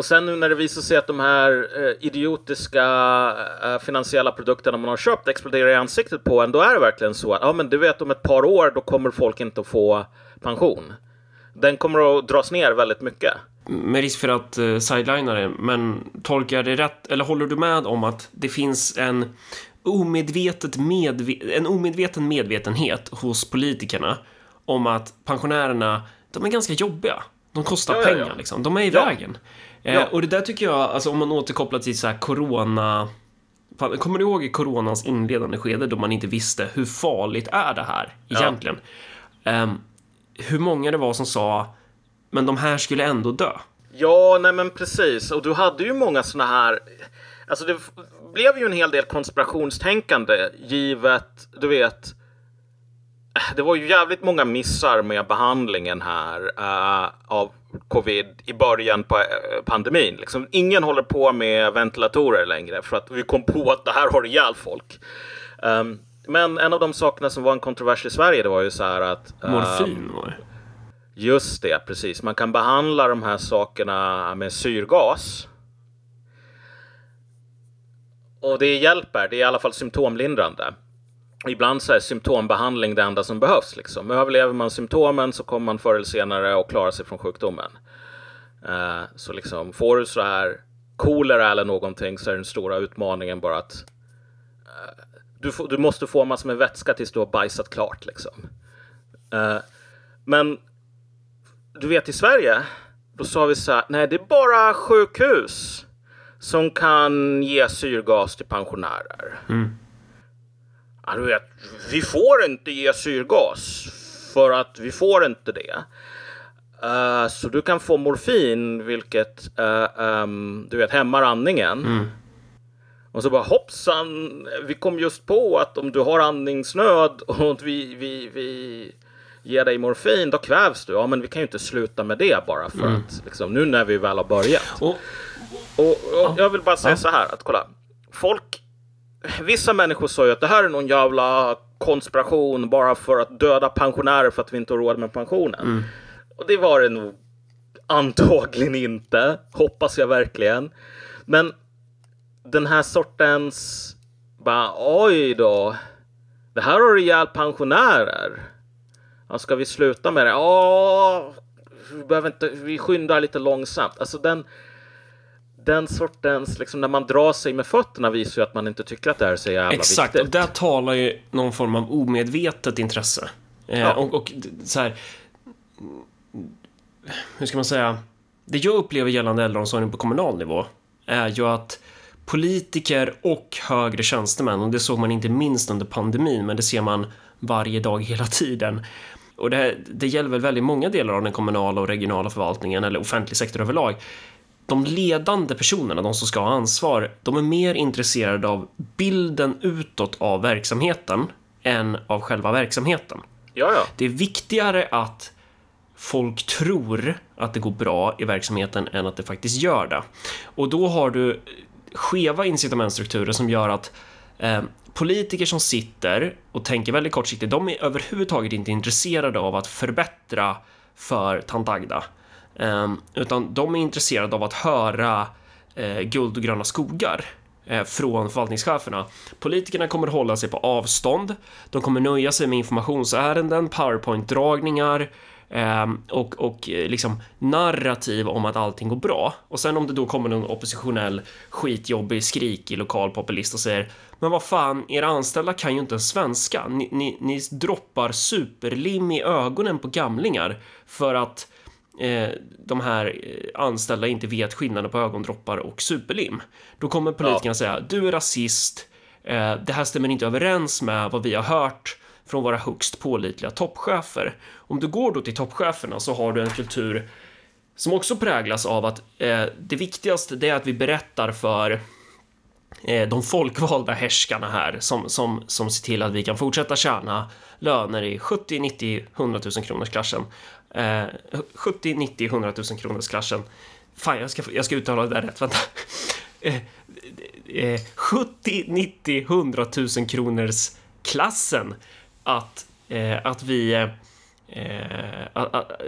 Och sen nu när det visar sig att de här eh, idiotiska eh, finansiella produkterna man har köpt exploderar i ansiktet på en, då är det verkligen så att ja, men du vet om ett par år, då kommer folk inte att få pension. Den kommer att dras ner väldigt mycket. Med risk för att eh, sidelina det, men tolkar jag det rätt, eller håller du med om att det finns en omedvetet medve en omedveten medvetenhet hos politikerna om att pensionärerna, de är ganska jobbiga. De kostar ja, pengar ja, ja. liksom. De är i vägen. Eh, ja. och det där tycker jag, alltså om man återkopplar till så här corona Kommer du ihåg i coronans inledande skede då man inte visste hur farligt är det här egentligen? Ja. Um, hur många det var som sa men de här skulle ändå dö. Ja, nej men precis. Och du hade ju många såna här. Alltså det blev ju en hel del konspirationstänkande givet, du vet, det var ju jävligt många missar med behandlingen här uh, av covid i början på uh, pandemin. Liksom, ingen håller på med ventilatorer längre för att vi kom på att det här har ihjäl folk. Um, men en av de sakerna som var en kontrovers i Sverige det var ju så här att... Uh, Morfin var det. Just det, precis. Man kan behandla de här sakerna med syrgas. Och det hjälper. Det är i alla fall symptomlindrande ibland så är symptombehandling det enda som behövs. Liksom. Överlever man symptomen så kommer man förr eller senare att klara sig från sjukdomen. Uh, så liksom, får du så här kolera eller någonting så är den stora utmaningen bara att uh, du, du, måste få massor med vätska tills du har bajsat klart. Liksom. Uh, men du vet i Sverige, då sa vi så här, nej det är bara sjukhus som kan ge syrgas till pensionärer. Mm. Ja, du vet, vi får inte ge syrgas för att vi får inte det. Uh, så du kan få morfin, vilket uh, um, du vet hämmar andningen. Mm. Och så bara hoppsan, vi kom just på att om du har andningsnöd och vi, vi, vi ger dig morfin, då kvävs du. Ja, men vi kan ju inte sluta med det bara för mm. att liksom, nu när vi väl har börjat. Och, och, och jag vill bara säga så här att kolla, folk vissa människor sa ju att det här är någon jävla konspiration bara för att döda pensionärer för att vi inte har råd med pensionen. Mm. Och det var det nog antagligen inte, hoppas jag verkligen. Men den här sortens, bara oj då, det här har ihjäl pensionärer. Ja, ska vi sluta med det? Ja, vi behöver inte, vi skyndar lite långsamt. Alltså den, den sortens, liksom när man drar sig med fötterna visar ju att man inte tycker att det här är så jävla Exakt, viktigt. och där talar ju någon form av omedvetet intresse. Eh, ja. och, och så här, hur ska man säga? Det jag upplever gällande äldreomsorgen på kommunal nivå är ju att politiker och högre tjänstemän, och det såg man inte minst under pandemin, men det ser man varje dag hela tiden, och det, det gäller väl väldigt många delar av den kommunala och regionala förvaltningen eller offentlig sektor överlag. De ledande personerna, de som ska ha ansvar, de är mer intresserade av bilden utåt av verksamheten än av själva verksamheten. Ja, ja. Det är viktigare att folk tror att det går bra i verksamheten än att det faktiskt gör det. Och då har du skeva incitamentstrukturer som gör att eh, politiker som sitter och tänker väldigt kortsiktigt, de är överhuvudtaget inte intresserade av att förbättra för tant Agda. Ehm, utan de är intresserade av att höra eh, guld och gröna skogar eh, från förvaltningscheferna. Politikerna kommer hålla sig på avstånd. De kommer nöja sig med informationsärenden, powerpoint-dragningar, ehm, och, och eh, liksom narrativ om att allting går bra. Och sen om det då kommer någon oppositionell skitjobbig skrikig lokal populist och säger Men vad fan, era anställda kan ju inte ens svenska. Ni, ni, ni droppar superlim i ögonen på gamlingar för att eh, de här anställda inte vet skillnaden på ögondroppar och superlim. Då kommer politikerna ja. säga du är rasist, eh, det här stämmer inte överens med vad vi har hört från våra högst pålitliga toppchefer. Om du går då till toppcheferna så har du en kultur som också präglas av att eh, det viktigaste det är att vi berättar för eh, de folkvalda härskarna här som, som, som ser till att vi kan fortsätta tjäna löner i 70, 90, 100 000 kronors klassen. Eh, 70, 90, 100 000 kronors klassen. Fan, jag ska, jag ska uttala det där rätt, vänta. Eh, 70, 90, 100 000 kronors klassen att, eh, att vi eh, att, att,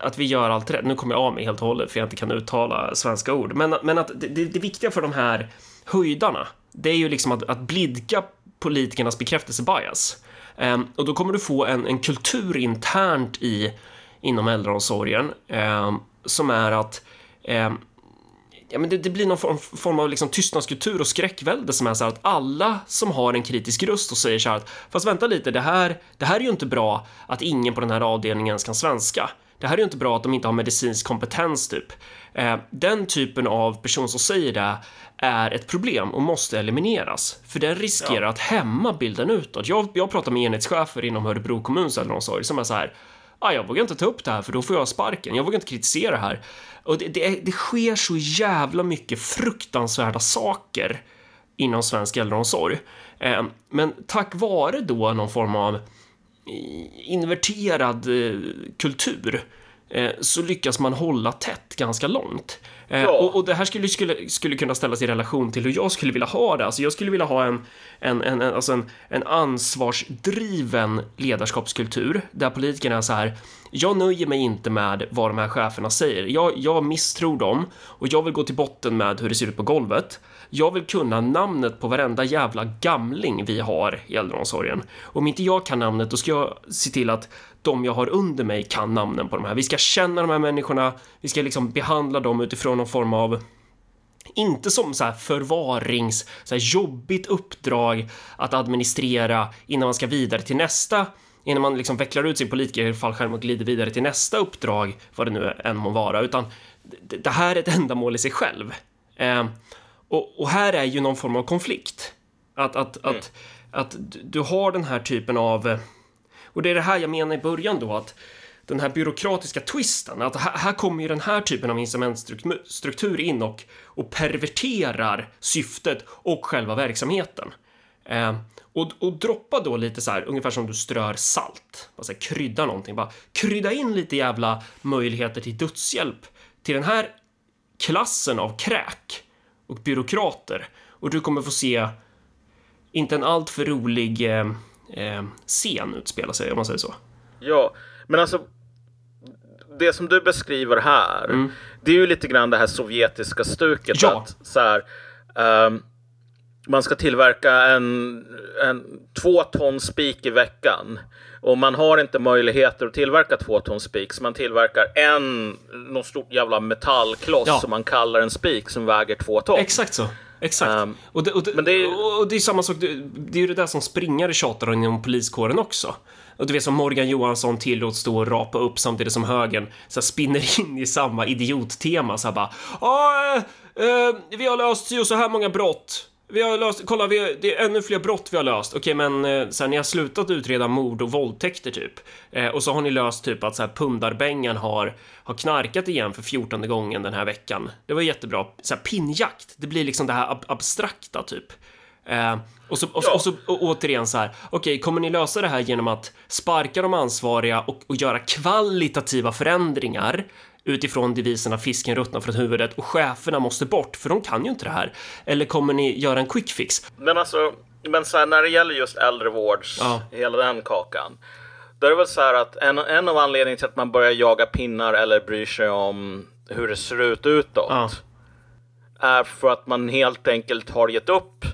att, vi gör allt rätt. Nu kommer jag av mig helt och hållet för jag inte kan uttala svenska ord. Men, men att det, det, det viktiga för de här höjdarna, det är ju liksom att, att blidka politikernas bekräftelsebias. Um, och då kommer du få en, en kultur internt i, inom äldreomsorgen um, som är att um, ja, men det, det, blir någon form, form av liksom tystnadskultur och skräckvälde som är så här att alla som har en kritisk röst och säger så här att fast vänta lite, det här, det här är ju inte bra att ingen på den här avdelningen ens kan svenska. Det här är ju inte bra att de inte har medicinsk kompetens typ. Eh, den typen av person som säger det är ett problem och måste elimineras, för den riskerar ja. att hämma bilden utåt. Jag, jag pratar med enhetschefer inom Örebro kommuns äldreomsorg som är så här ah, jag vågar inte ta upp det här för då får jag sparken. Jag vågar inte kritisera det här. Och det, det, det sker så jävla mycket fruktansvärda saker inom svensk äldreomsorg. Eh, men tack vare då någon form av inverterad eh, kultur eh, så lyckas man hålla tätt ganska långt. Eh, ja. Och, och, det här skulle, skulle, skulle kunna ställas i relation till hur jag skulle vilja ha det. Alltså jag skulle vilja ha en, en, en, en, alltså en, en ansvarsdriven ledarskapskultur där politikerna är så här. Jag nöjer mig inte med vad de här cheferna säger. Jag, jag misstror dem och jag vill gå till botten med hur det ser ut på golvet. Jag vill kunna namnet på varenda jävla gamling vi har i äldreomsorgen. Om inte jag kan namnet, då ska jag se till att de jag har under mig kan namnen på de här. Vi ska känna de här människorna, vi ska liksom behandla dem utifrån någon form av inte som så här förvarings, så här jobbigt uppdrag att administrera innan man ska vidare till nästa, innan man liksom vecklar ut sin politikerfallskärm och glider vidare till nästa uppdrag, vad det nu än må vara, utan det här är ett ändamål i sig själv. Eh, och, och, här är ju någon form av konflikt. Att, att, mm. att, att du har den här typen av och det är det här jag menar i början då att den här byråkratiska twisten, att här, här kommer ju den här typen av incitamentstruktur in och, och perverterar syftet och själva verksamheten. Eh, och, och droppa då lite så här, ungefär som du strör salt, bara så här, krydda någonting, bara krydda in lite jävla möjligheter till dödshjälp till den här klassen av kräk och byråkrater och du kommer få se inte en alltför rolig eh, eh, scen utspelar sig, om man säger så. Ja, men alltså det som du beskriver här, mm. det är ju lite grann det här sovjetiska stuket. Ja. Att, så här, um, man ska tillverka en, en två ton spik i veckan. Och man har inte möjligheter att tillverka två ton spik, så man tillverkar en, någon stort jävla metallkloss ja. som man kallar en spik som väger två ton. Exakt så. Exakt. Um, och, det, och, det, det är... och det är samma sak, det, är ju det där som springare tjatar om inom poliskåren också. Och du vet som Morgan Johansson tillåts stå och rapa upp samtidigt som högen så spinner in i samma idiottema så här bara Ja, äh, äh, vi har löst ju så här många brott. Vi har löst, kolla, vi har, det är ännu fler brott vi har löst. Okej, men eh, så här, ni har slutat utreda mord och våldtäkter typ. Eh, och så har ni löst typ att så här, pundarbängen har, har knarkat igen för fjortonde gången den här veckan. Det var jättebra. Så här, pinnjakt, det blir liksom det här ab abstrakta typ. Eh, och, så, och, Ja. och så och återigen så här, okej, kommer ni lösa det här genom att sparka de ansvariga och, och göra kvalitativa förändringar utifrån devisen att fisken ruttnar från huvudet och cheferna måste bort, för de kan ju inte det här. Eller kommer ni göra en quick fix? Men alltså, men så här, när det gäller just äldrevårds, Ja. hela den kakan. Då är det väl så här att en, en av anledningarna till att man börjar jaga pinnar eller bryr sig om hur det ser ut utåt. Ja. Är för att man helt enkelt har gett upp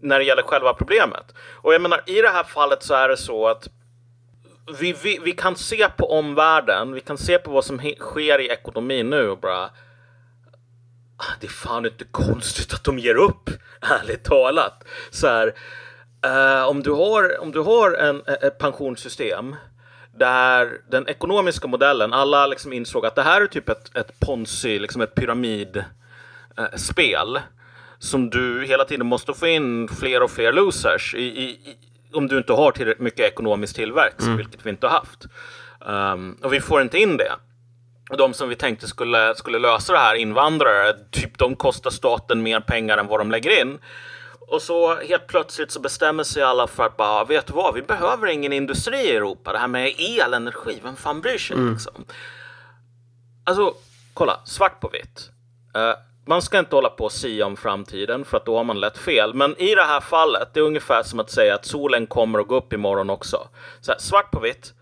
när det gäller själva problemet. Och jag menar, i det här fallet så är det så att vi, vi, vi kan se på omvärlden, vi kan se på vad som sker i ekonomin nu och bara ah, det är fan inte konstigt att de ger upp, ärligt talat. Så här, eh, om du har, om du har en, eh, ett pensionssystem där den ekonomiska modellen, alla liksom insåg att det här är typ ett, ett ponzi, liksom ett pyramidspel eh, som du hela tiden måste få in fler och fler losers i, i, i, om du inte har tillräckligt mycket ekonomisk tillväxt, vilket vi inte har haft. Um, och vi får inte in det. Och de som vi tänkte skulle, skulle lösa det här, invandrare, typ de kostar staten mer pengar än vad de lägger in. Och så helt plötsligt så bestämmer sig alla för att bara, vet du vad, vi behöver ingen industri i Europa. Det här med el, energi, vem fan bryr sig liksom? Alltså, kolla, svart på vitt. Eh, man ska inte hålla på och sia om framtiden för att då har man lätt fel. Men i det här fallet, det är ungefär som att säga att solen kommer att gå upp imorgon också. Så här, svart på vitt.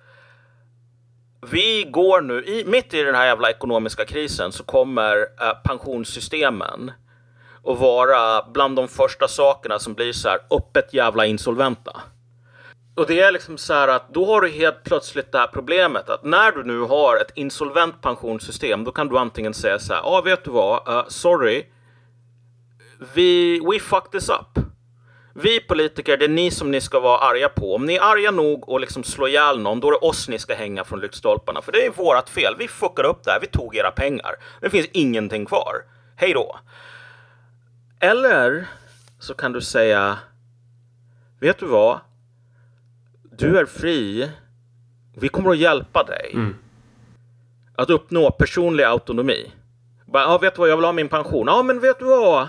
Vi går nu, i, mitt i den här jävla ekonomiska krisen så kommer eh, pensionssystemen att vara bland de första sakerna som blir så här öppet jävla insolventa. Och det är liksom så här att då har du helt plötsligt det här problemet att när du nu har ett insolvent pensionssystem då kan du antingen säga så här, ja ah, vet du vad, uh, sorry, vi, we fuck this up. Vi politiker, det är ni som ni ska vara arga på. Om ni är arga nog och liksom slå ihjäl någon, då är det oss ni ska hänga från lyktstolparna. För det är vårat fel. Vi fuckade upp det här. Vi tog era pengar. Det finns ingenting kvar. Hej då. Eller så kan du säga, vet du vad? Du är fri. Vi kommer att hjälpa dig. Att uppnå personlig autonomi. Bara, ja, vet du vad, jag vill ha min pension. Ja, men vet du vad?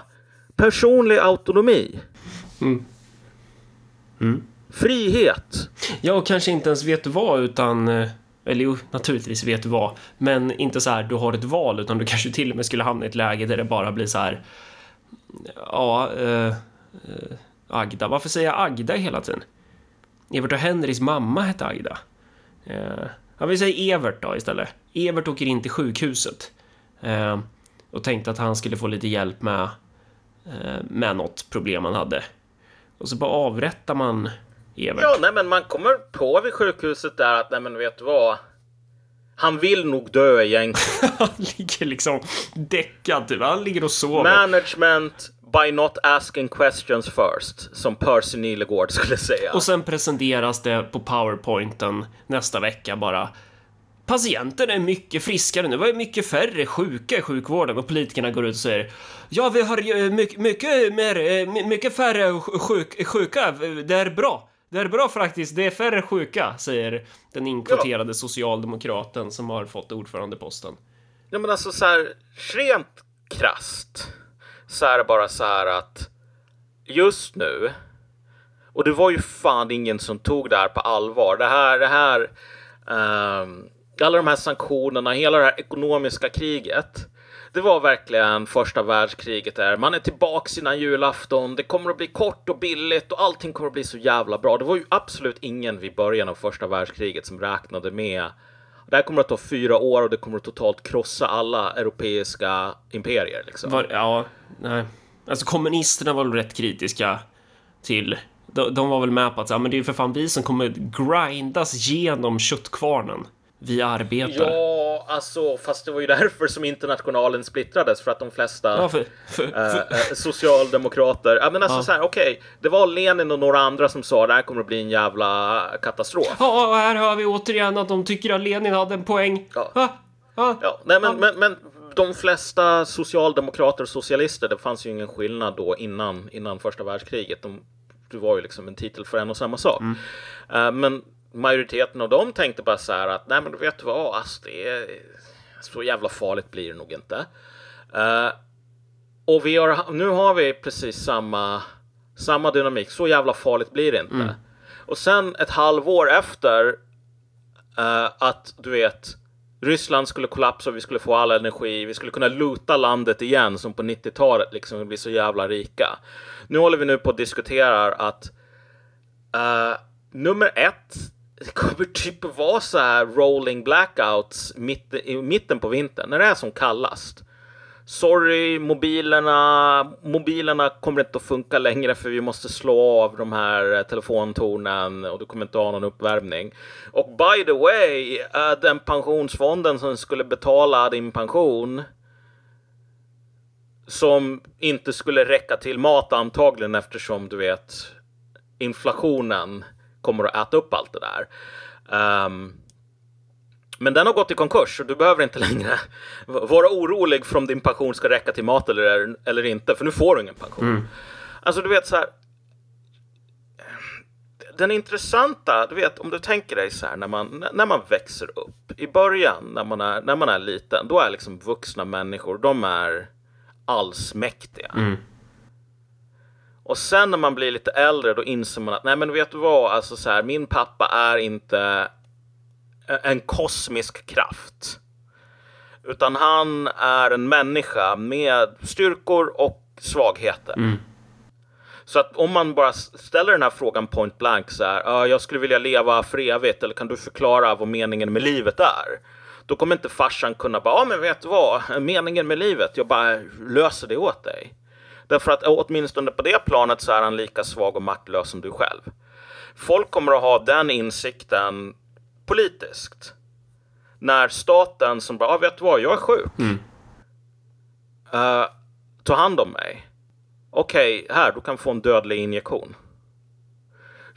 Personlig autonomi. Frihet. Ja, och kanske inte ens vet du vad, utan... eh, Eller jo, naturligtvis vet du vad. Men inte så här, du har ett val, utan du kanske till och med skulle hamna i ett läge där det bara blir så här... Ja, eh, eh, Agda. Varför säger jag Agda hela tiden? Evert och Henrys mamma hette Aida. Eh, ja, vi säger Evert då istället. Evert åker in till sjukhuset. Eh, och tänkte att han skulle få lite hjälp med, eh, med något problem han hade. Och så bara avrättar man Evert. Ja, nej, men man kommer på vid sjukhuset där att, nej, men vet du vad? Han vill nog dö egentligen. Han ligger liksom däckad typ. Han ligger och sover. Management by not asking questions first, som Percy Nilegård skulle säga. Och sen presenteras det på powerpointen nästa vecka bara. Patienterna är mycket friskare nu. Det var mycket färre sjuka i sjukvården och politikerna går ut och säger Ja, vi har mycket, mycket mer, eh, my- mycket färre sj- sjuk, sjuka. Det är bra. Det är bra faktiskt. Det är färre sjuka, säger den inkvoterade socialdemokraten som har fått ordförandeposten. Ja, men alltså så här, rent krasst så är det bara så här att just nu, och det var ju fan ingen som tog det här på allvar. Det här, det här, ehm, alla de här sanktionerna, hela det här ekonomiska kriget. Det var verkligen första världskriget där. Man är tillbaks innan julafton. Det kommer att bli kort och billigt och allting kommer att bli så jävla bra. Det var ju absolut ingen vid början av första världskriget som räknade med det här kommer att ta fyra år och det kommer att totalt krossa alla europeiska imperier. Liksom. Var, ja, nej. Alltså kommunisterna var väl rätt kritiska till... De, de var väl med på att så, här, men det är ju för fan vi som kommer grindas genom köttkvarnen. Vi arbetare. Ja, alltså, fast det var ju därför som internationalen splittrades för att de flesta Ja, för, för, eh, för, eh, socialdemokrater, ja men alltså Ja. så här, okej, det var Lenin och några andra som sa det här kommer att bli en jävla katastrof. ja, och här hör vi återigen att de tycker att Lenin hade en poäng. Ja. Ja, ja. Ja, nej men, men, men de flesta socialdemokrater och socialister, det fanns ju ingen skillnad då innan, innan första världskriget. De, det var ju liksom en titel för en och samma sak. Mm. Uh, men majoriteten av dem tänkte bara så här att nej men vet du vad, alltså det är så jävla farligt blir det nog inte. Uh, och vi har, nu har vi precis samma, samma dynamik. Så jävla farligt blir det inte. Mm. Och sen ett halvår efter uh, att du vet Ryssland skulle kollapsa och vi skulle få all energi. Vi skulle kunna luta landet igen som på 90-talet liksom. Vi blir så jävla rika. Nu håller vi nu på att diskutera att uh, nummer ett det kommer typ vara så här rolling blackouts mitt, i mitten på vintern när det är som kallast. Sorry, mobilerna, mobilerna kommer inte att funka längre för vi måste slå av de här eh, telefontornen och du kommer inte ha någon uppvärmning. Och by the way, den pensionsfonden som skulle betala din pension som inte skulle räcka till mat antagligen eftersom du vet inflationen kommer att äta upp allt det där. Um, men den har gått i konkurs och du behöver inte längre vara orolig för om din pension ska räcka till mat eller, eller inte, för nu får du ingen pension. Mm. Alltså du vet så här. Den intressanta, du vet om du tänker dig så här när man, när man växer upp. I början när man, är, när man är liten, då är liksom vuxna människor, de är allsmäktiga. Mm. Och sen när man blir lite äldre då inser man att nej men vet du vad, alltså så här, min pappa är inte en kosmisk kraft. Utan han är en människa med styrkor och svagheter. Mm. Så att om man bara ställer den här frågan point blank så här, jag skulle vilja leva för evigt eller kan du förklara vad meningen med livet är? Då kommer inte farsan kunna bara, ja men vet du vad, meningen med livet, jag bara löser det åt dig. Därför att åtminstone på det planet så är han lika svag och maktlös som du själv. Folk kommer att ha den insikten politiskt. När staten som bara, ah, vet du vad, jag är sjuk. Mm. Uh, ta hand om mig. Okej, okay, här, du kan få en dödlig injektion.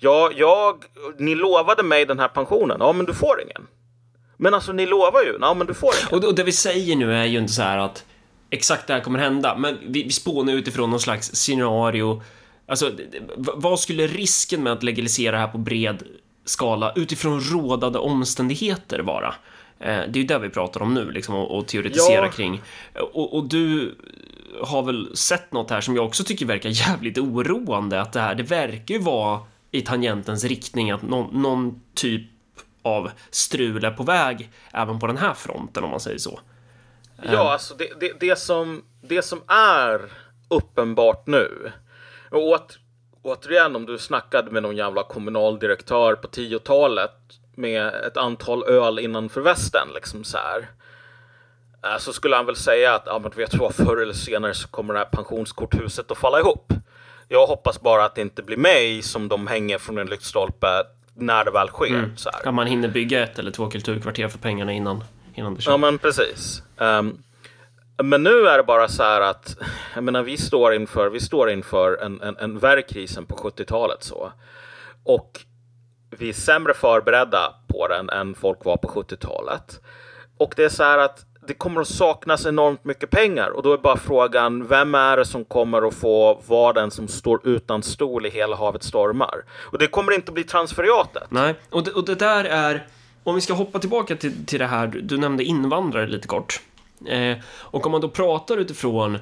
Ja, jag, ni lovade mig den här pensionen. Ja, men du får ingen. Men alltså, ni lovar ju. Ja, men du får ingen. Och, och det vi säger nu är ju inte så här att exakt det här kommer hända, men vi, vi spånar utifrån någon slags scenario. Alltså, vad skulle risken med att legalisera det här på bred skala utifrån rådande omständigheter vara? Eh, det är ju det vi pratar om nu, liksom, och, och teoretisera ja. kring. Och, och, du har väl sett något här som jag också tycker verkar jävligt oroande, att det här, det verkar ju vara i tangentens riktning att någon, någon typ av strul är på väg även på den här fronten, om man säger så. Ja, alltså det, det, det, som, det som är uppenbart nu, och åt, återigen om du snackade med någon jävla kommunaldirektör på 10-talet med ett antal öl innanför västen, liksom så här. Eh, så skulle han väl säga att, ja men vet du vad, förr eller senare så kommer det här pensionskorthuset att falla ihop. Jag hoppas bara att det inte blir mig som de hänger från en lyktstolpe när det väl sker. Mm. Så här. Ja, man hinner bygga ett eller två kulturkvarter för pengarna innan, innan det sker. Ja, men precis. Um, men nu är det bara så här att, jag menar, vi står inför, vi står inför en, en, en värre krisen på 70-talet så. Och vi är sämre förberedda på den än folk var på 70-talet. Och det är så här att det kommer att saknas enormt mycket pengar och då är bara frågan vem är det som kommer att få vara den som står utan stol i hela havet stormar? Och det kommer inte att bli transferiatet. Nej, och det, och det där är, om vi ska hoppa tillbaka till, till det här, du nämnde invandrare lite kort. Eh, och om man då pratar utifrån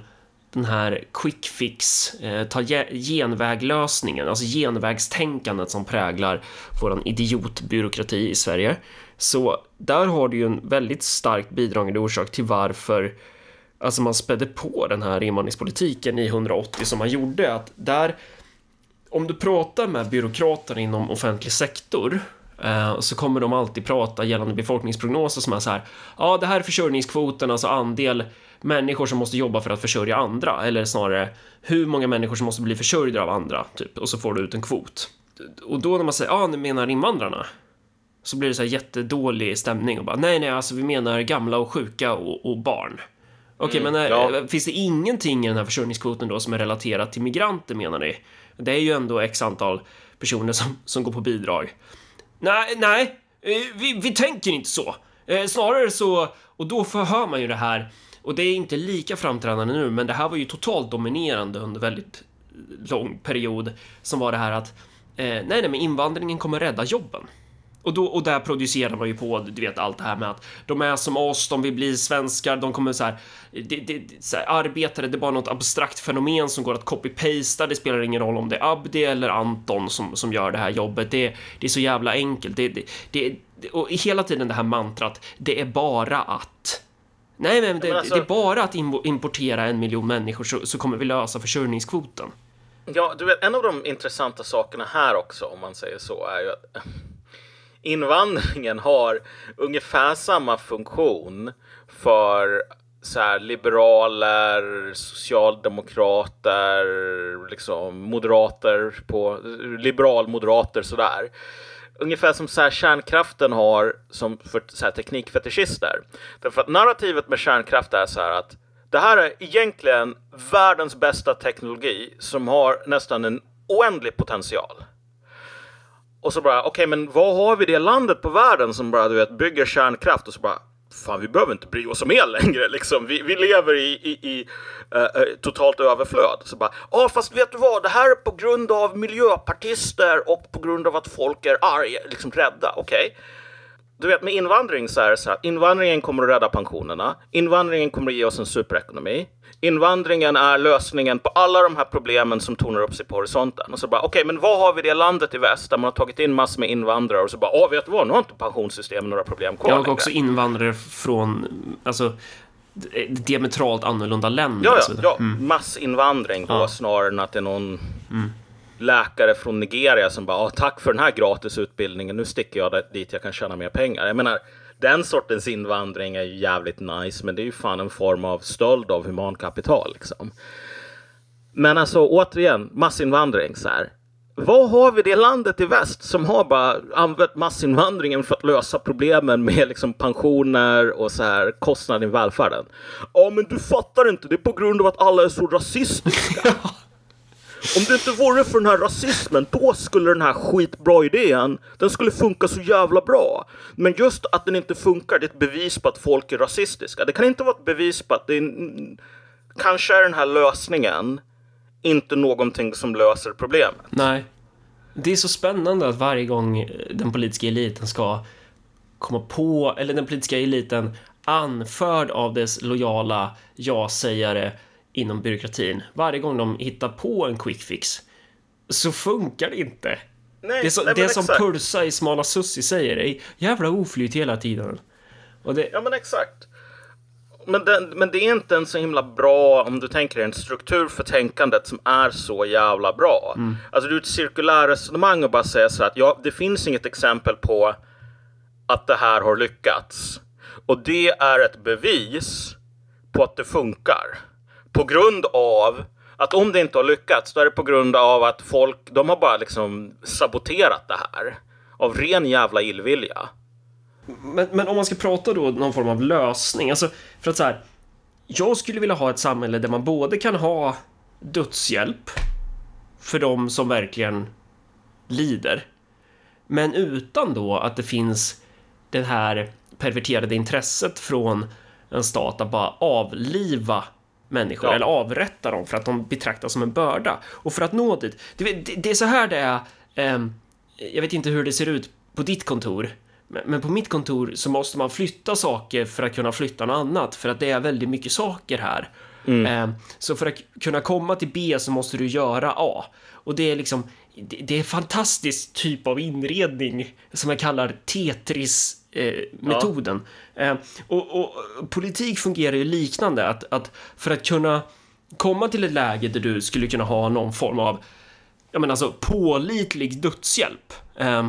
den här quick fix, eh, ta genväglösningen, alltså genvägstänkandet som präglar våran idiotbyråkrati i Sverige. Så där har du ju en väldigt starkt bidragande orsak till varför alltså man spädde på den här invandringspolitiken i 180 som man gjorde. Att där, om du pratar med byråkrater inom offentlig sektor så kommer de alltid prata gällande befolkningsprognoser som är så här. Ja, det här är försörjningskvoten, alltså andel människor som måste jobba för att försörja andra, eller snarare hur många människor som måste bli försörjda av andra, typ, och så får du ut en kvot. Och då när man säger, ja, ni menar invandrarna? Så blir det så här jättedålig stämning och bara, nej, nej, alltså vi menar gamla och sjuka och, och barn. Okej, mm, men ja. Eh, finns det ingenting i den här försörjningskvoten då som är relaterat till migranter menar ni? Det är ju ändå x antal personer som, som går på bidrag. Nej, nej, eh, vi, vi tänker inte så. Eh, snarare så, och då förhör man ju det här och det är inte lika framträdande nu, men det här var ju totalt dominerande under väldigt lång period som var det här att eh, nej, nej, men invandringen kommer rädda jobben. Och, då, och där producerar man ju på, du vet, allt det här med att de är som oss, de vill bli svenskar, de kommer så här, det, det, så här arbetare, det är bara något abstrakt fenomen som går att copy-pasta, det spelar ingen roll om det är Abdi eller Anton som, som gör det här jobbet, det, det är så jävla enkelt, det, det, och hela tiden det här mantrat, det är bara att Nej, men det, alltså, det är bara att importera en miljon människor så, så kommer vi lösa försörjningskvoten. Ja, du vet, en av de intressanta sakerna här också, om man säger så, är ju att invandringen har ungefär samma funktion för så här, liberaler, socialdemokrater, liksom moderater på liberalmoderater sådär. Ungefär som så här, kärnkraften har som för så här, teknikfetischister. Därför att narrativet med kärnkraft är så här att det här är egentligen världens bästa teknologi som har nästan en oändlig potential. Och så bara, okej, okay, men vad har vi det landet på världen som bara, du vet, bygger kärnkraft och så bara, fan, vi behöver inte bry oss om el längre liksom. Vi, vi lever i, i, i uh, totalt överflöd. Så bara, ja, ah, fast vet du vad, det här är på grund av miljöpartister och på grund av att folk är arga, liksom rädda, okej? Okay? Du vet med invandring så är det så här, invandringen kommer att rädda pensionerna. Invandringen kommer att ge oss en superekonomi. Invandringen är lösningen på alla de här problemen som tornar upp sig på horisonten. Och så bara, okej, okay, men vad har vi det landet i väst där man har tagit in massor med invandrare och så bara, åh, vet du vad, nu har inte pensionssystemet några problem kvar Ja, och också invandrare från, alltså, diametralt annorlunda länder. Ja, ja, ja. Mm. massinvandring då, ja. snarare än att det är någon mm läkare från Nigeria som bara, ah, tack för den här gratis utbildningen, nu sticker jag dit jag kan tjäna mer pengar. Jag menar, den sortens invandring är ju jävligt nice, men det är ju fan en form av stöld av humankapital liksom. Men alltså återigen, massinvandring så här. Vad har vi det landet i väst som har bara använt massinvandringen för att lösa problemen med liksom pensioner och så här kostnader i välfärden? Ja, men du fattar inte. Det är på grund av att alla är så rasistiska. Om det inte vore för den här rasismen, då skulle den här skitbra idén, den skulle funka så jävla bra. Men just att den inte funkar, det är ett bevis på att folk är rasistiska. Det kan inte vara ett bevis på att det är... Kanske är den här lösningen inte någonting som löser problemet. Nej. Det är så spännande att varje gång den politiska eliten ska komma på, eller den politiska eliten anförd av dess lojala ja-sägare inom byråkratin. Varje gång de hittar på en quick fix så funkar det inte. Nej, det är, så, nej, det är som. Pulsa i Smala Sussi säger, det är jävla oflyt hela tiden. Det... Ja men exakt. Men, den, men det är inte en så himla bra, om du tänker en struktur för tänkandet som är så jävla bra. Mm. Alltså du är ett cirkulärresonemang och bara säga så att ja, det finns inget exempel på att det här har lyckats. Och det är ett bevis på att det funkar på grund av att om det inte har lyckats, då är det på grund av att folk, de har bara liksom saboterat det här. Av ren jävla illvilja. Men, men om man ska prata då någon form av lösning, alltså för att så här. Jag skulle vilja ha ett samhälle där man både kan ha dödshjälp för de som verkligen lider. Men utan då att det finns det här perverterade intresset från en stat att bara avliva människor ja. eller avrätta dem för att de betraktas som en börda. Och för att nå dit, det, det, det är så här det är. Eh, jag vet inte hur det ser ut på ditt kontor, men på mitt kontor så måste man flytta saker för att kunna flytta något annat för att det är väldigt mycket saker här. Mm. Eh, så för att kunna komma till B så måste du göra A och det är liksom det är en fantastisk typ av inredning som jag kallar Tetris eh, metoden. Ja. Eh, och, och, politik fungerar ju liknande, att, att för att kunna komma till ett läge där du skulle kunna ha någon form av jag menar alltså pålitlig dödshjälp. Eh,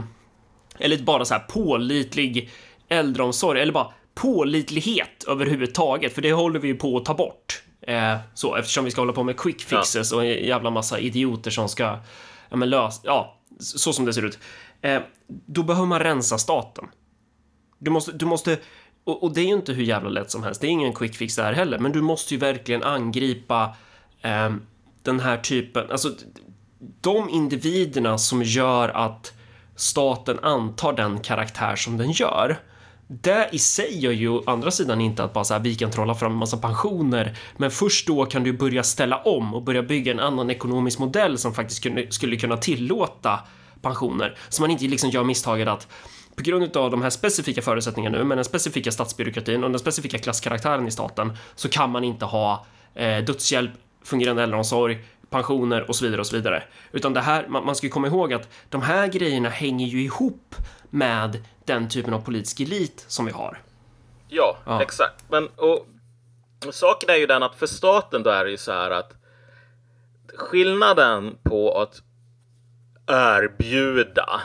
eller bara så här pålitlig äldreomsorg eller bara pålitlighet överhuvudtaget, för det håller vi ju på att ta bort. Eh, så eftersom vi ska hålla på med quick fixes ja. och en jävla massa idioter som ska ja, men lösa, ja, så som det ser ut. Eh, då behöver man rensa staten. Du måste, du måste och, och, det är ju inte hur jävla lätt som helst. Det är ingen quick fix där heller, men du måste ju verkligen angripa eh, den här typen, alltså de individerna som gör att staten antar den karaktär som den gör. det i sig gör ju å andra sidan inte att bara så här, vi kan trolla fram en massa pensioner, men först då kan du börja ställa om och börja bygga en annan ekonomisk modell som faktiskt skulle kunna tillåta pensioner. Så man inte liksom gör misstaget att på grund av de här specifika förutsättningarna nu med den specifika statsbyråkratin och den specifika klasskaraktären i staten så kan man inte ha eh, dödshjälp, fungerande äldreomsorg, pensioner och så vidare och så vidare. Utan det här, man, man ska ju komma ihåg att de här grejerna hänger ju ihop med den typen av politisk elit som vi har. Ja, ja. exakt. Men och, och saken är ju den att för staten då är det ju så här att skillnaden på att erbjuda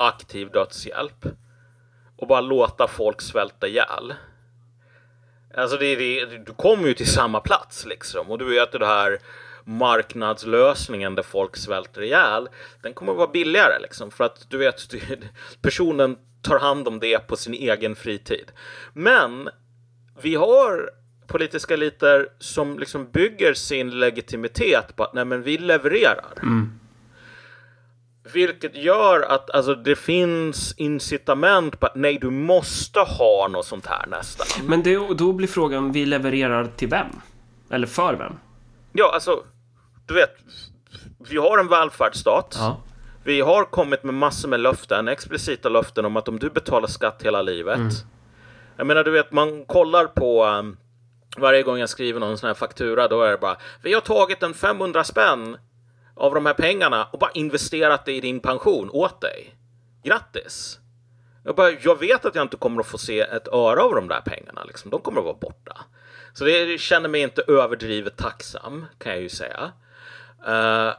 aktiv dödshjälp och bara låta folk svälta ihjäl. Alltså det, det, du kommer ju till samma plats liksom och du vet det här marknadslösningen där folk svälter ihjäl. Den kommer att vara billigare liksom för att du vet personen tar hand om det på sin egen fritid. Men vi har politiska eliter som liksom bygger sin legitimitet på att nej men vi levererar. Mm. Vilket gör att alltså, det finns incitament på att nej, du måste ha något sånt här nästan. Men det, då blir frågan, vi levererar till vem? Eller för vem? Ja, alltså, du vet, vi har en välfärdsstat. Ja. Vi har kommit med massor med löften, explicita löften om att om du betalar skatt hela livet. Mm. Jag menar, du vet, man kollar på um, varje gång jag skriver någon sån här faktura, då är det bara vi har tagit en 500 spänn av de här pengarna och bara investerat det i din pension åt dig. Grattis! Jag, bara, jag vet att jag inte kommer att få se ett öre av de där pengarna. Liksom. De kommer att vara borta. Så det känner mig inte överdrivet tacksam, kan jag ju säga. Uh,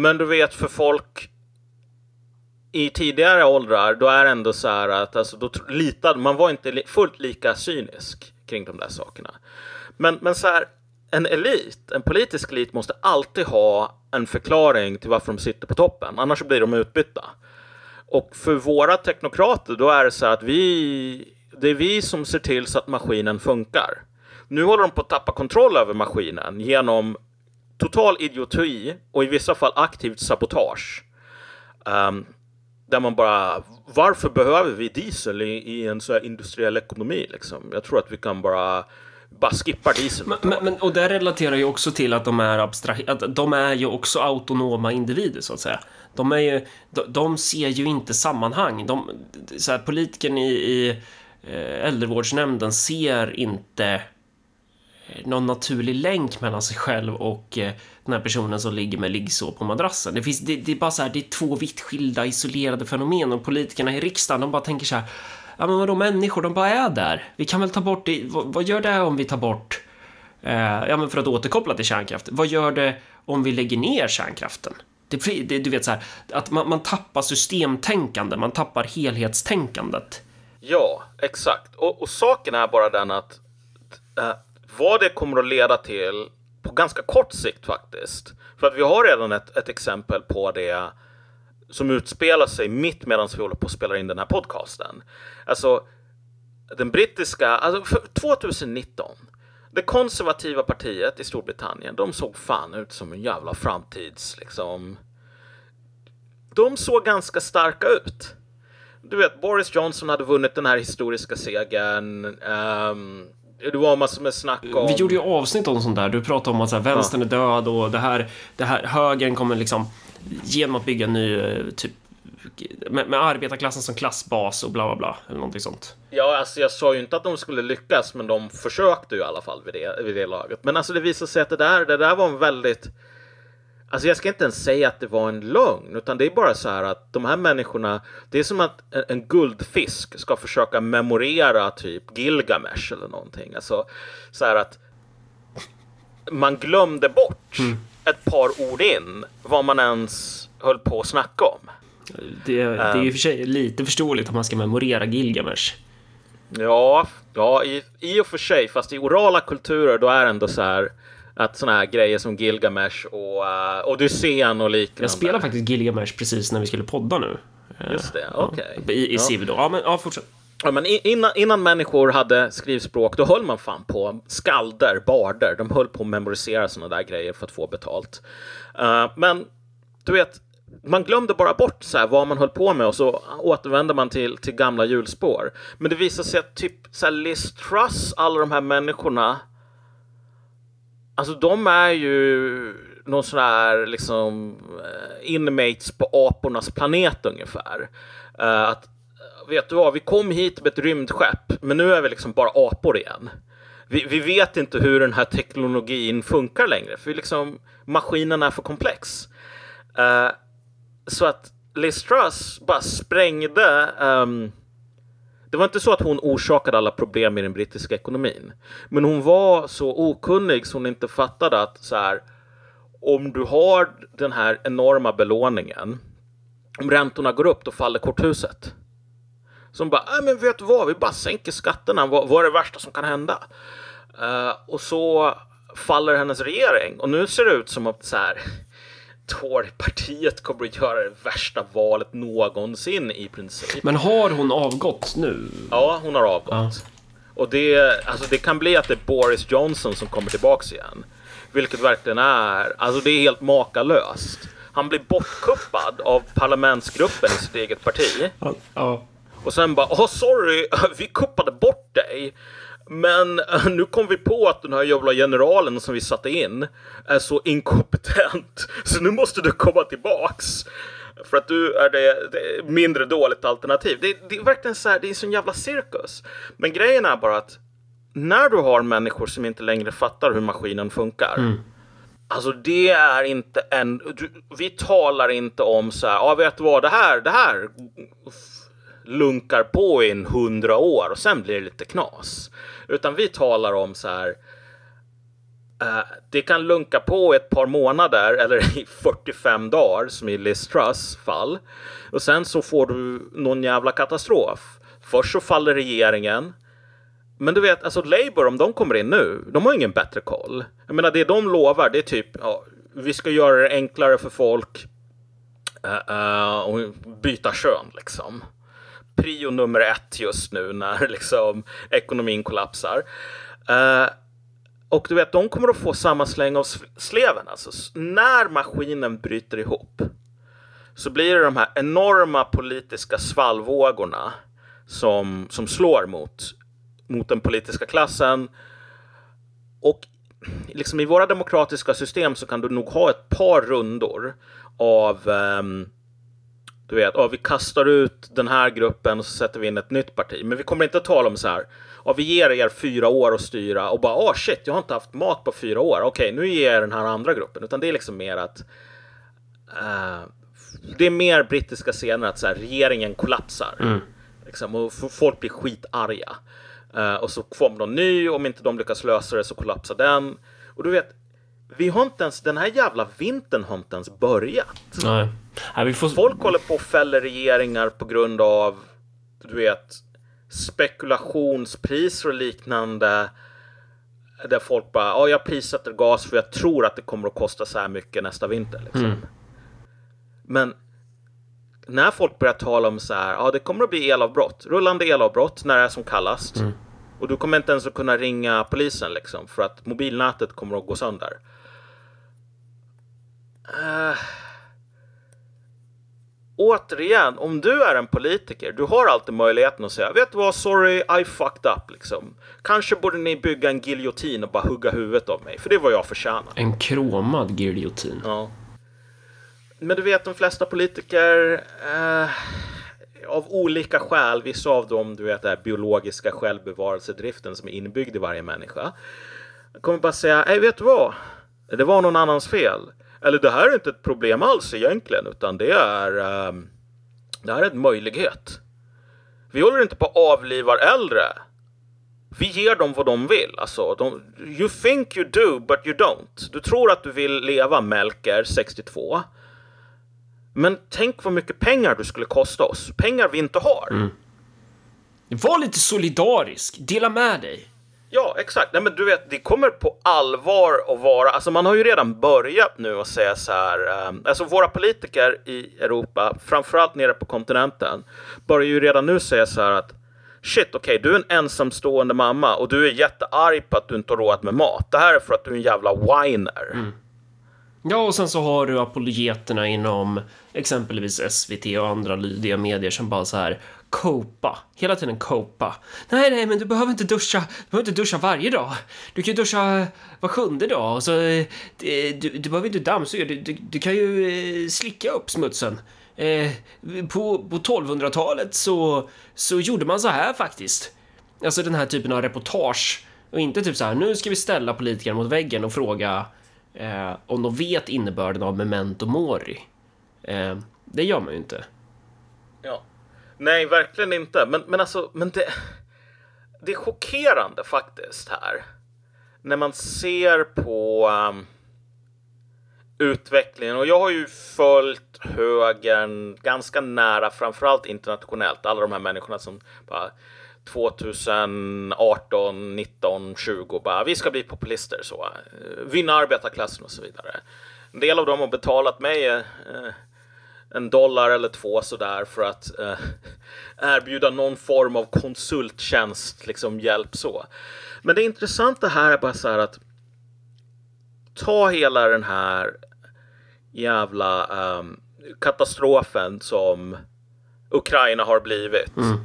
men du vet, för folk i tidigare åldrar, då är det ändå så här att alltså, då litade man var inte fullt lika cynisk kring de där sakerna. Men, men så här, en elit, en politisk elit måste alltid ha en förklaring till varför de sitter på toppen, annars blir de utbytta. Och för våra teknokrater, då är det så att vi, det är vi som ser till så att maskinen funkar. Nu håller de på att tappa kontroll över maskinen genom total idioti och i vissa fall aktivt sabotage. Um, där man bara, varför behöver vi diesel i, i en så här industriell ekonomi liksom? Jag tror att vi kan bara bara skippar diesel. Men, men, men, och det relaterar ju också till att de är att de är ju också autonoma individer så att säga. De, är ju, de, de ser ju inte sammanhang. De, så här, politikern i, i eh, äldrevårdsnämnden ser inte eh, någon naturlig länk mellan sig själv och eh, den här personen som ligger med liggsår på madrassen. Det, finns, det, det är bara så här, det är två vitt skilda isolerade fenomen och politikerna i riksdagen, de bara tänker så här ja men vadå människor, de bara är där. Vi kan väl ta bort det, vad, vad gör det om vi tar bort, eh, ja men för att återkoppla till kärnkraft, vad gör det om vi lägger ner kärnkraften? Det, det, du vet så här, att man, man tappar systemtänkande, man tappar helhetstänkandet. Ja, exakt. Och, och saken är bara den att äh, vad det kommer att leda till på ganska kort sikt faktiskt. För att vi har redan ett, ett exempel på det som utspelar sig mitt medan vi håller på att spela in den här podcasten. Alltså, den brittiska, alltså 2019, det konservativa partiet i Storbritannien, de såg fan ut som en jävla framtids, liksom. De såg ganska starka ut. Du vet, Boris Johnson hade vunnit den här historiska segern. Um, det var massor med snack om... Vi gjorde ju avsnitt om sånt där. Du pratade om att så här, vänstern ja. är död och det här, det här högern kommer liksom genom att bygga en ny eh, typ med, med arbetarklassen som klassbas och bla bla bla eller någonting sånt. Ja, alltså jag sa ju inte att de skulle lyckas, men de försökte ju i alla fall vid det, vid det laget. Men alltså det visade sig att det där, det där var en väldigt Alltså jag ska inte ens säga att det var en lögn, utan det är bara så här att de här människorna, det är som att en guldfisk ska försöka memorera typ Gilgamesh eller någonting. Alltså så här att man glömde bort mm ett par ord in vad man ens höll på att snacka om. Det, det är ju för sig lite förståeligt att man ska memorera Gilgamesh. Ja, ja i, i och för sig, fast i orala kulturer då är det ändå så här att såna här grejer som Gilgamesh och uh, Odysseen och liknande. Jag spelar faktiskt Gilgamesh precis när vi skulle podda nu. Just det, okej. Okay. I, i ja. Civ då. Ja, men ja, fortsätt. Ja, men innan, innan människor hade skrivspråk, då höll man fan på. Skalder, barder, de höll på att memorisera sådana där grejer för att få betalt. Uh, men du vet, man glömde bara bort så här, vad man höll på med och så återvände man till, till gamla hjulspår. Men det visade sig att typ så här, Liz Truss, alla de här människorna, alltså de är ju någon sån här liksom eh, inmates på apornas planet ungefär. Uh, att, vet du vad, vi kom hit med ett rymdskepp, men nu är vi liksom bara apor igen. Vi, vi vet inte hur den här teknologin funkar längre, för liksom maskinen är för komplex. Uh, så att Liz Truss bara sprängde um, det var inte så att hon orsakade alla problem i den brittiska ekonomin. Men hon var så okunnig så hon inte fattade att så här, om du har den här enorma belåningen, om räntorna går upp, då faller korthuset. Som bara, äh, men vet du vad, vi bara sänker skatterna, vad, vad är det värsta som kan hända? Uh, och så faller hennes regering och nu ser det ut som att så här, Torypartiet kommer att göra det värsta valet någonsin i princip. Men har hon avgått nu? Ja, hon har avgått. Ja. Och det, alltså det kan bli att det är Boris Johnson som kommer tillbaks igen. Vilket verkligen är, alltså det är helt makalöst. Han blir bortkuppad av parlamentsgruppen i sitt eget parti. Ja. Och sen bara, åh oh, sorry, vi kuppade bort dig. Men uh, nu kom vi på att den här jävla generalen som vi satte in är så inkompetent. Så nu måste du komma tillbaks. För att du är det, det mindre dåligt alternativ. Det, det, är verkligen så här, det är en sån jävla cirkus. Men grejen är bara att när du har människor som inte längre fattar hur maskinen funkar. Mm. Alltså det är inte en, du, vi talar inte om så här, ja ah, vet du vad, det här, det här lunkar på i en hundra år och sen blir det lite knas. Utan vi talar om så här. Uh, det kan lunka på ett par månader eller i 45 dagar som i Liz Truss fall. Och sen så får du någon jävla katastrof. Först så faller regeringen. Men du vet, alltså Labour, om de kommer in nu, de har ingen bättre koll. Jag menar, det de lovar, det är typ, ja, vi ska göra det enklare för folk uh, uh, och byta kön liksom prio nummer ett just nu när liksom ekonomin kollapsar. Uh, och du vet, de kommer att få samma släng av sleven. Alltså, när maskinen bryter ihop så blir det de här enorma politiska svallvågorna som, som slår mot, mot den politiska klassen. Och liksom i våra demokratiska system så kan du nog ha ett par rundor av um, du vet, ja, vi kastar ut den här gruppen och så sätter vi in ett nytt parti. Men vi kommer inte att tala om så här, ja, vi ger er fyra år att styra och bara, oh, shit, jag har inte haft mat på fyra år. Okej, nu ger jag den här andra gruppen. Utan det är liksom mer att uh, det är mer brittiska scener att så här, regeringen kollapsar. Mm. Liksom, och folk blir skitarga. Uh, och så man någon ny, om inte de lyckas lösa det så kollapsar den. Och du vet, vi har inte ens, den här jävla vintern har inte ens börjat. Nej. Nej, får... Folk håller på och fäller regeringar på grund av, du vet, spekulationspriser och liknande. Där folk bara, ja, jag prissätter gas för jag tror att det kommer att kosta så här mycket nästa vinter. Liksom. Mm. Men när folk börjar tala om så här, ja, det kommer att bli elavbrott, rullande elavbrott när det är som kallast. Mm. Och du kommer inte ens att kunna ringa polisen liksom för att mobilnätet kommer att gå sönder. Uh, återigen, om du är en politiker, du har alltid möjligheten att säga vet du vad, sorry, I fucked up liksom. Kanske borde ni bygga en giljotin och bara hugga huvudet av mig, för det var jag förtjänar. En kromad giljotin? Ja. Men du vet, de flesta politiker eh, av olika skäl, vissa av dem, du vet, den biologiska självbevarelsedriften som är inbyggd i varje människa, kommer bara säga, nej, vet du vad? Det var någon annans fel. Eller det här är inte ett problem alls egentligen, utan det är, um, det här är en möjlighet. Vi håller inte på att avliva äldre. Vi ger dem vad de vill. Alltså, de, you think you do, but you don't. Du tror att du vill leva Melker 62. Men tänk vad mycket pengar du skulle kosta oss. Pengar vi inte har. Mm. Var lite solidarisk. Dela med dig. Ja, exakt. Nej, men du vet, det kommer på allvar att vara, alltså man har ju redan börjat nu att säga så här, um, alltså våra politiker i Europa, framförallt nere på kontinenten, börjar ju redan nu säga så här att shit, okej, okay, du är en ensamstående mamma och du är jättearg på att du inte har råd med mat. Det här är för att du är en jävla whiner. Mm. Ja, och sen så har du apologeterna inom exempelvis SVT och andra lydiga medier som bara så här copa, hela tiden copa. Nej, nej, men du behöver inte duscha, du behöver inte duscha varje dag. Du kan ju duscha var sjunde dag och så eh, du, du behöver inte dammsuga, du, du, du kan ju eh, slicka upp smutsen. Eh, på, på 1200-talet så, så gjorde man så här faktiskt. Alltså den här typen av reportage och inte typ så här, nu ska vi ställa politikerna mot väggen och fråga eh, om de vet innebörden av memento mori. Eh, det gör man ju inte. Ja. Nej, verkligen inte. Men, men alltså, men det, det är chockerande faktiskt här. När man ser på um, utvecklingen och jag har ju följt högern ganska nära, framförallt internationellt. Alla de här människorna som bara 2018, 19, 20 bara vi ska bli populister så. Eh, vinna arbetarklassen och så vidare. En del av dem har betalat mig eh, en dollar eller två sådär för att eh, erbjuda någon form av konsulttjänst, liksom hjälp så. Men det intressanta här är bara så här att ta hela den här jävla um, katastrofen som Ukraina har blivit. Mm.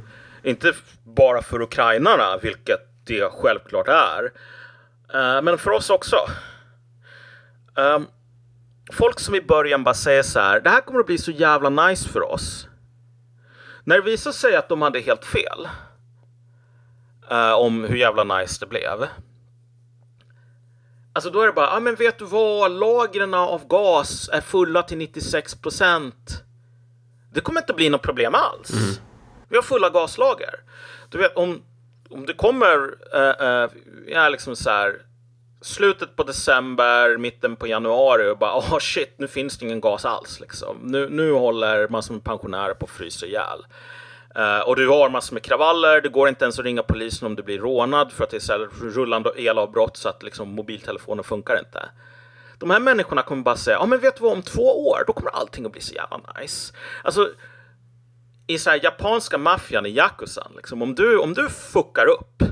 Inte bara för ukrainarna, vilket det självklart är, uh, men för oss också. Um, folk som i början bara säger så här, det här kommer att bli så jävla nice för oss. När det visar sig att de hade helt fel uh, om hur jävla nice det blev. Alltså då är det bara, ja ah, men vet du vad, lagren av gas är fulla till 96 procent. Det kommer inte bli något problem alls. Mm. Vi har fulla gaslager. Du vet om, om det kommer, uh, uh, ja liksom så här, slutet på december, mitten på januari och bara oh shit, nu finns det ingen gas alls liksom. Nu, nu håller massor med pensionärer på att frysa ihjäl. Uh, och du har massor med kravaller, det går inte ens att ringa polisen om du blir rånad för att det är så här rullande elavbrott så att liksom mobiltelefonen funkar inte. De här människorna kommer bara säga, ja men vet du vad, om två år, då kommer allting att bli så jävla nice. Alltså, i så här japanska maffian i Yakuzan, liksom, om du, om du fuckar upp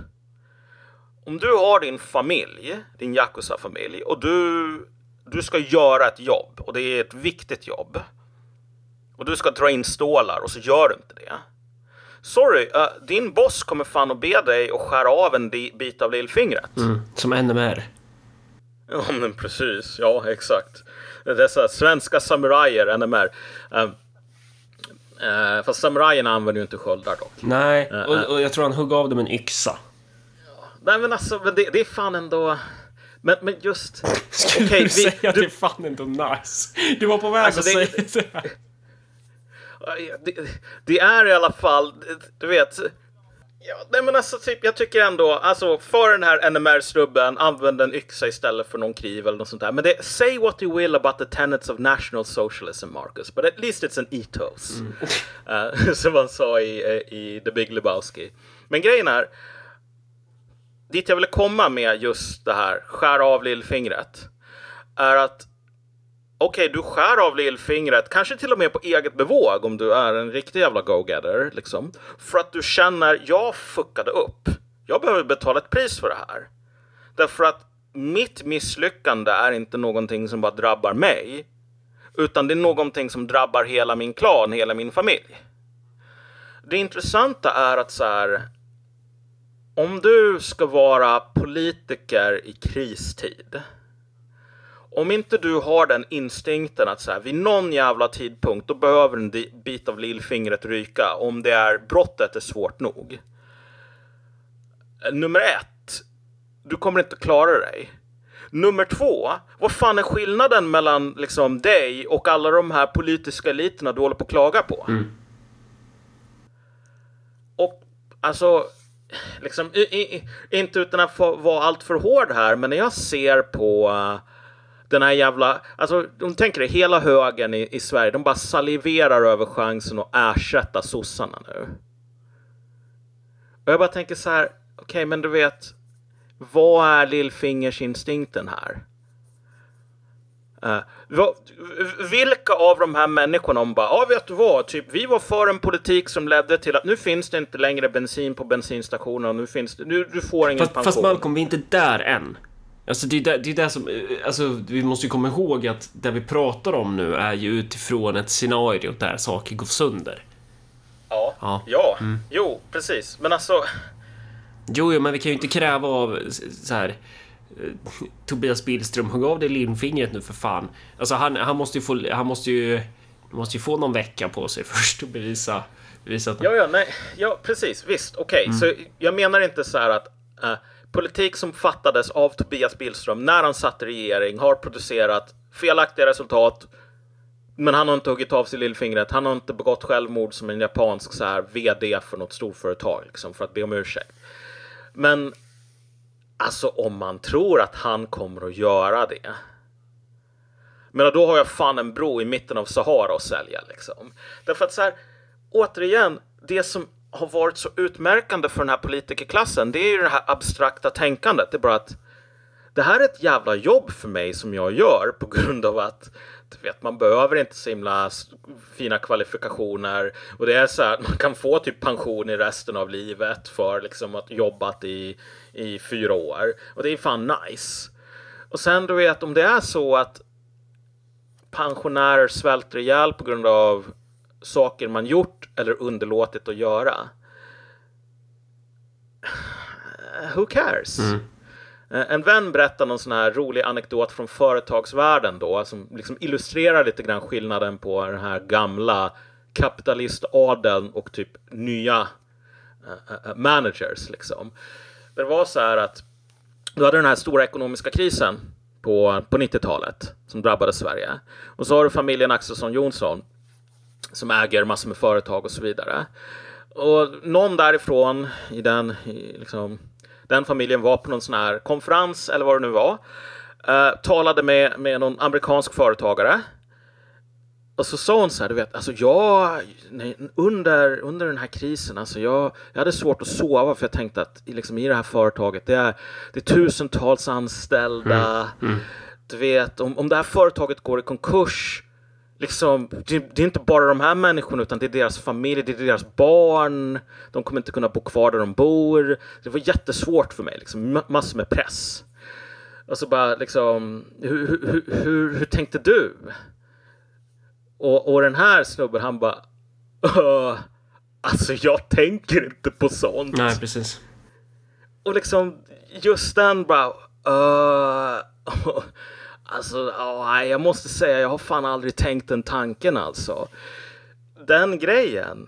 om du har din familj, din Yakuza-familj och du, du ska göra ett jobb och det är ett viktigt jobb och du ska dra in stålar och så gör du inte det. Sorry, uh, din boss kommer fan att be dig att skära av en bit av lillfingret. Mm, som NMR. Ja, men precis. Ja, exakt. Dessa svenska samurajer, NMR. Uh, uh, fast samurajerna använder ju inte sköldar dock. Nej, och, och jag tror han högg av dem en yxa. Nej men alltså, men det, det är fan ändå... Men, men just... Skulle okay, du säga att det är fan ändå nice? Du var på väg alltså, att det, säga det. Det, det är i alla fall, du vet... Ja, nej men alltså typ, jag tycker ändå, alltså för den här NMR-snubben, använd en yxa istället för någon kniv eller något sånt där. Men det, say what you will about the tenets of national socialism, Marcus, but at least it's an ethos. Mm. Uh, som man sa i, i The Big Lebowski. Men grejen är, dit jag ville komma med just det här, skär av lillfingret, är att okej, okay, du skär av lillfingret, kanske till och med på eget bevåg om du är en riktig jävla go-getter, liksom. För att du känner, jag fuckade upp. Jag behöver betala ett pris för det här. Därför att mitt misslyckande är inte någonting som bara drabbar mig, utan det är någonting som drabbar hela min klan, hela min familj. Det intressanta är att så här, om du ska vara politiker i kristid. Om inte du har den instinkten att så här, vid någon jävla tidpunkt då behöver en bit av lillfingret ryka om det är brottet är svårt nog. Nummer ett, du kommer inte klara dig. Nummer två, vad fan är skillnaden mellan liksom dig och alla de här politiska eliterna du håller på att klaga på? Mm. Och alltså, liksom, i, i, inte utan att vara alltför hård här, men när jag ser på uh, den här jävla, alltså de tänker det, hela högen i, i Sverige, de bara saliverar över chansen att ersätta sossarna nu. Och jag bara tänker så här, okej, okay, men du vet, vad är lillfingersinstinkten här? Uh, vilka av de här människorna om bara, ja vet du vad, typ vi var för en politik som ledde till att nu finns det inte längre bensin på bensinstationerna och nu finns det, nu, du får ingen fast, pension. Fast Malcolm, vi är inte där än. Alltså det är det, det, är det som, eh, alltså vi måste ju komma ihåg att det vi pratar om nu är ju utifrån ett scenario där saker går sönder. Ja, Ja. ja. Mm. jo precis. Men alltså, Jo, jo, men vi kan ju inte kräva av så här. Tobias Billström, hugg av dig lillfingret nu för fan. Alltså han, han måste ju få, han måste ju, måste ju få någon vecka på sig först att bevisa, bevisa att ja, ja, nej, ja precis, visst, okej. Så jag menar inte så här att eh, politik som fattades av Tobias Billström när han satt i regering har producerat felaktiga resultat. Men han har inte huggit av sig lillfingret. Han har inte begått självmord som en japansk så här, VD för något storföretag liksom, för att be om ursäkt. Men alltså om man tror att han kommer att göra det. Men då har jag fan en bro i mitten av Sahara att sälja liksom. Därför att så här, återigen, det som har varit så utmärkande för den här politikerklassen, det är ju det här abstrakta tänkandet. Det är bara att det här är ett jävla jobb för mig som jag gör på grund av att du vet, man behöver inte så himla fina kvalifikationer och det är så här att man kan få typ pension i resten av livet för liksom att jobbat i, i fyra år och det är fan nice. Och sen du vet om det är så att pensionärer svälter ihjäl på grund av saker man gjort eller underlåtit att göra. Who cares? Eh, En vän berättade någon sån här rolig anekdot från företagsvärlden då som liksom illustrerar lite grann skillnaden på den här gamla kapitalistadeln och typ nya eh, eh, managers liksom. Det var så här att du hade den här stora ekonomiska krisen på, på 90-talet som drabbade Sverige. Och så har du familjen Axelsson Jonsson som äger massor med företag och så vidare. Och någon därifrån i den, i liksom, den familjen var på någon sån här konferens eller vad det nu var. Eh, talade med, med någon amerikansk företagare. Och så sa hon så här, du vet, alltså jag, nej, under, under den här krisen, alltså jag, jag hade svårt att sova för jag tänkte att i- liksom, i det här företaget, det är, det är tusentals anställda. Du vet, om, om det här företaget går i konkurs, liksom, det, det är inte bara de här människorna utan det är deras familj, det är deras barn. De kommer inte kunna bo kvar där de bor. Det var jättesvårt för mig, liksom, ma- massor med press. Och så bara liksom, hur, hur, hur, hur tänkte du? Och, och den här snubben han bara, "Öh, alltså jag tänker inte på sånt. Nej, precis. Och liksom just den bara, alltså nej, jag måste säga jag har fan aldrig tänkt den tanken alltså. Den grejen.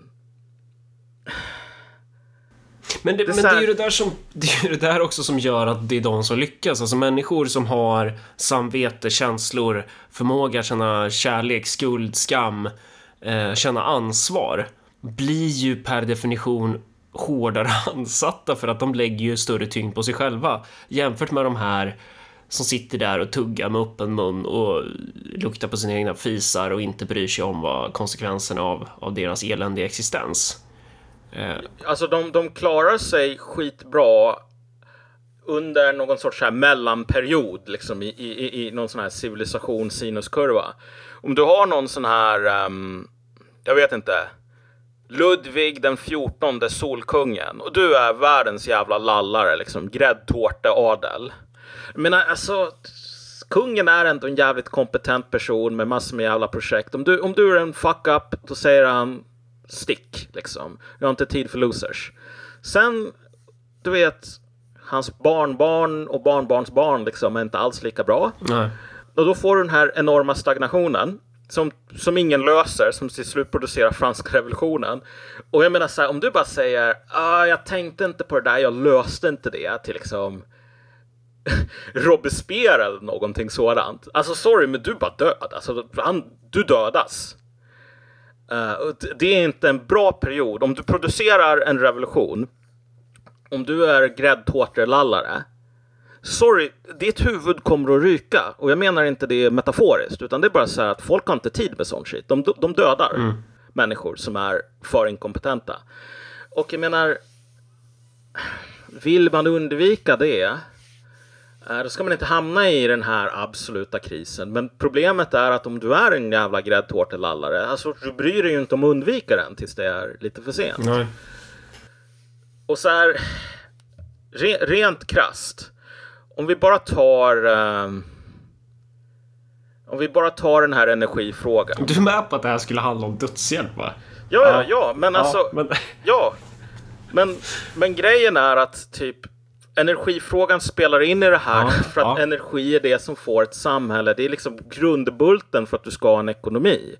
Men det, Det är men det är ju det där som, det är ju det där också som gör att det är de som lyckas. Alltså människor som har samvete, känslor, förmåga att känna kärlek, skuld, skam, eh, känna ansvar blir ju per definition hårdare ansatta för att de lägger ju större tyngd på sig själva jämfört med de här som sitter där och tuggar med öppen mun och luktar på sina egna fisar och inte bryr sig om vad konsekvenserna av, av deras eländiga existens. Eh. Alltså de, de klarar sig skitbra under någon sorts så här mellanperiod liksom i, i, i- någon sån här civilisation sinuskurva. Om du har någon sån här, um, jag vet inte, Ludvig den 14 Solkungen och du är världens jävla lallare liksom, gräddtårteadel. Jag menar alltså, kungen är ändå en jävligt kompetent person med massor med jävla projekt. Om du, om du är en fuck up, då säger han stick liksom. Jag har inte tid för losers. Sen, du vet, hans barnbarn och barnbarnsbarn liksom är inte alls lika bra. nej. Och då får du den här enorma stagnationen som, som ingen löser, som till slut producerar franska revolutionen. Och jag menar så här, om du bara säger ah, jag tänkte inte på det där, jag löste inte det till liksom Robespierre eller någonting sådant. Alltså sorry, men du är bara död. Alltså, han, du dödas. Eh, det är inte en bra period. Om du producerar en revolution, om du är gräddtårtelallare, sorry, ditt huvud kommer att ryka. Och jag menar inte det metaforiskt, utan det är bara så här att folk har inte tid med sån shit. De, de dödar människor som är för inkompetenta. Och jag menar, vill man undvika det, då ska man inte hamna i den här absoluta krisen. Men problemet är att om du är en jävla gräddtårtelallare, alltså du bryr dig ju inte om att undvika den tills det är lite för sent. nej. Och så här, re, rent krast. om vi bara tar um, om vi bara tar den här energifrågan. Du är med på att det här skulle handla om dödshjälp va? Ja, ja, ja, men alltså. Ja, men... ja. Men, men grejen är att typ energifrågan spelar in i det här ja, för att ja. energi är det som får ett samhälle. Det är liksom grundbulten för att du ska ha en ekonomi.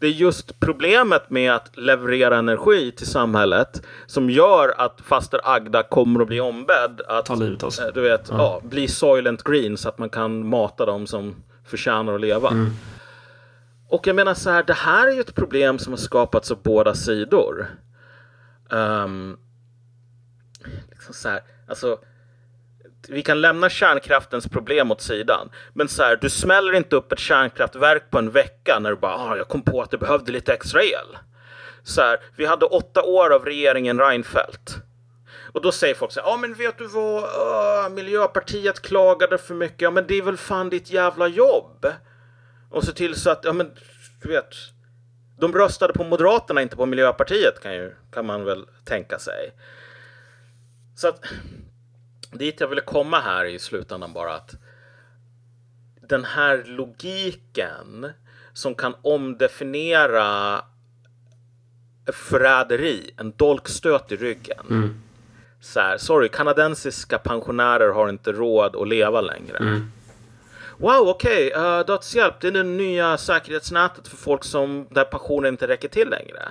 Det är just problemet med att leverera energi till samhället som gör att faster Agda kommer att bli ombedd att Ta livet av sig. Eh, du vet, ja. ja. bli Soylent Green så att man kan mata dem som förtjänar att leva. Mm. Och jag menar så här, det här är ju ett problem som har skapats av båda sidor. Um, liksom så här, alltså, vi kan lämna kärnkraftens problem åt sidan. Men så här, du smäller inte upp ett kärnkraftverk på en vecka när du bara, ah, jag kom på att det behövde lite extra el. Så här, vi hade åtta år av regeringen Reinfeldt. Och då säger folk så här, ja ah, men vet du vad, uh, Miljöpartiet klagade för mycket, ja men det är väl fan ditt jävla jobb. Och se till så att, ja men, du vet, de röstade på Moderaterna, inte på Miljöpartiet kan, ju, kan man väl tänka sig. Så att dit jag ville komma här i slutändan bara att den här logiken som kan omdefiniera förräderi, en dolkstöt i ryggen. Mm. Så här, sorry, kanadensiska pensionärer har inte råd att leva längre. Mm. Wow, okej, okay, uh, eh, dödshjälp, det är det nya säkerhetsnätet för folk som där pensionen inte räcker till längre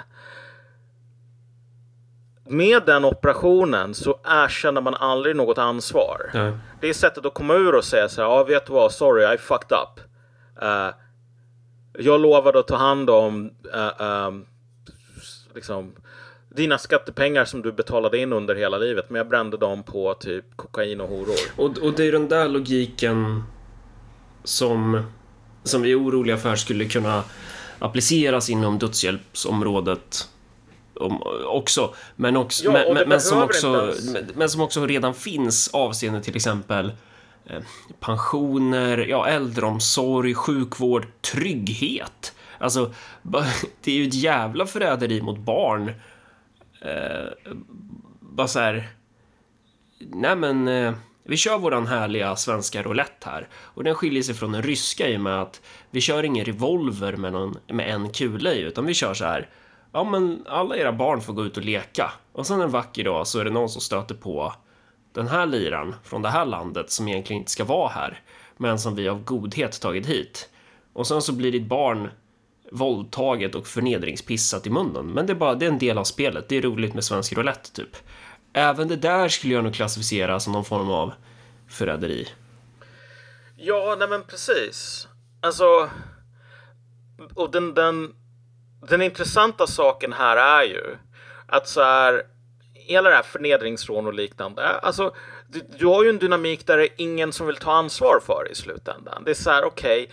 med den operationen så erkänner man aldrig något ansvar. Nej. Det är sättet att komma ur och säga så här, ja vet du vad, sorry, I fucked up. Uh, jag lovade att ta hand om uh, um, liksom, dina skattepengar som du betalade in under hela livet, men jag brände dem på typ kokain och horor. Och, och det är den där logiken som, som vi är oroliga för skulle kunna appliceras inom dödshjälpsområdet om, också. Men, också, ja, men, men, som också men, som också redan finns avseende till exempel eh, pensioner, ja, äldreomsorg, sjukvård, trygghet. Alltså, det är ju ett jävla förräderi mot barn. Eh, bara så här... Nej, men... Eh, vi kör våran härliga svenska roulette här och den skiljer sig från den ryska i och med att vi kör ingen revolver med, någon, med en kula i utan vi kör så här ja men alla era barn får gå ut och leka. Och sen en vacker dag så är det någon som stöter på den här liran från det här landet som egentligen inte ska vara här, men som vi av godhet tagit hit. Och sen så blir ditt barn våldtaget och förnedringspissat i munnen. Men det är bara, det är en del av spelet. Det är roligt med svensk roulette, typ. Även det där skulle jag nog klassificera som någon form av förräderi. Ja, nej men precis. Alltså, och den, den, den intressanta saken här är ju att så här, hela det här förnedringsrån och liknande, alltså du, du, har ju en dynamik där det är ingen som vill ta ansvar för i slutändan. Det är så här, okej,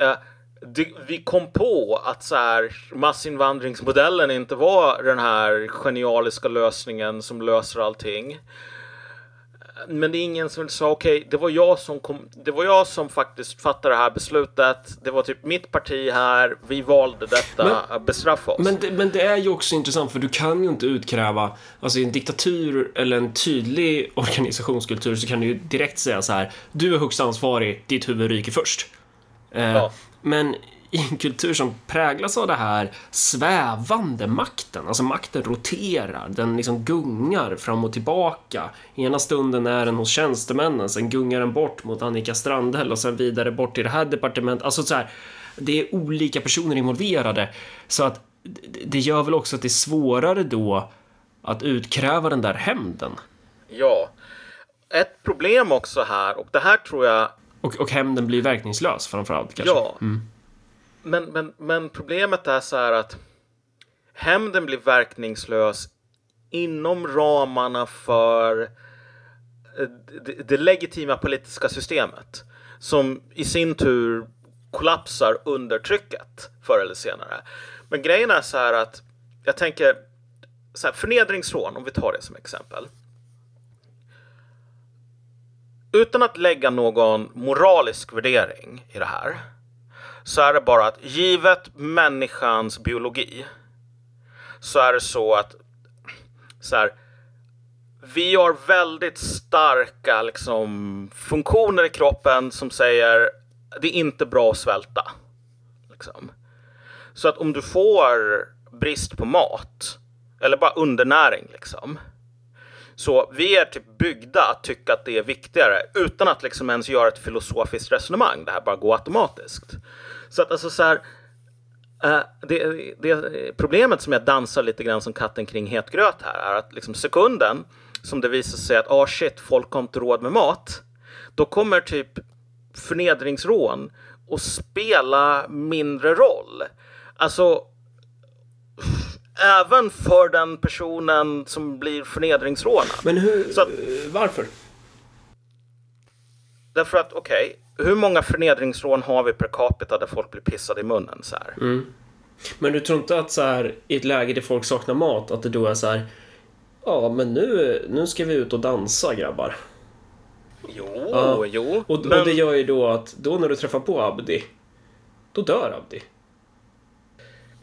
eh, okay, uh, vi kom på att så här, massinvandringsmodellen inte var den här genialiska lösningen som löser allting men det är ingen som sa okej, okay, det var jag som kom, det var jag som faktiskt fattade det här beslutet. Det var typ mitt parti här. Vi valde detta, men, bestraffa oss. Men det, men det är ju också intressant för du kan ju inte utkräva, alltså i en diktatur eller en tydlig organisationskultur så kan du ju direkt säga så här, du är högst ansvarig, ditt huvud ryker först. Eh, ja. Men i en kultur som präglas av det här svävande makten, alltså makten roterar, den liksom gungar fram och tillbaka. Ena stunden är den hos tjänstemännen, sen gungar den bort mot Annika Strandhäll och sen vidare bort till det här departementet. Alltså så här, det är olika personer involverade så att det gör väl också att det är svårare då att utkräva den där hämnden. Ja, ett problem också här och det här tror jag och, och hämnden blir verkningslös framförallt kanske. Ja, mm men, men, men problemet är så här att hämnden blir verkningslös inom ramarna för eh, det, det legitima politiska systemet som i sin tur kollapsar under trycket förr eller senare. Men grejen är så här att jag tänker så här, förnedringsrån, om vi tar det som exempel. Utan att lägga någon moralisk värdering i det här så är det bara att givet människans biologi så är det så att så här, vi har väldigt starka liksom, funktioner i kroppen som säger det är inte bra att svälta. Liksom. Så att om du får brist på mat eller bara undernäring liksom. Så vi är typ byggda att tycka att det är viktigare utan att liksom ens göra ett filosofiskt resonemang. Det här bara går automatiskt. Så att alltså så här, Uh, det, det, problemet som jag dansar lite grann som katten kring het gröt här är att liksom sekunden som det visar sig att ah shit, folk har inte råd med mat. Då kommer typ förnedringsrån och spela mindre roll. Alltså, även för den personen som blir förnedringsrånad. Men hur, att, varför? Därför att, okej, okay, hur många förnedringsrån har vi per capita där folk blir pissade i munnen så här? Mm. Men du tror inte att så här, i ett läge där folk saknar mat, att det då är så här, ja men nu, nu ska vi ut och dansa grabbar. Jo, ja. jo. Och, men... och det gör ju då att då när du träffar på Abdi, då dör Abdi.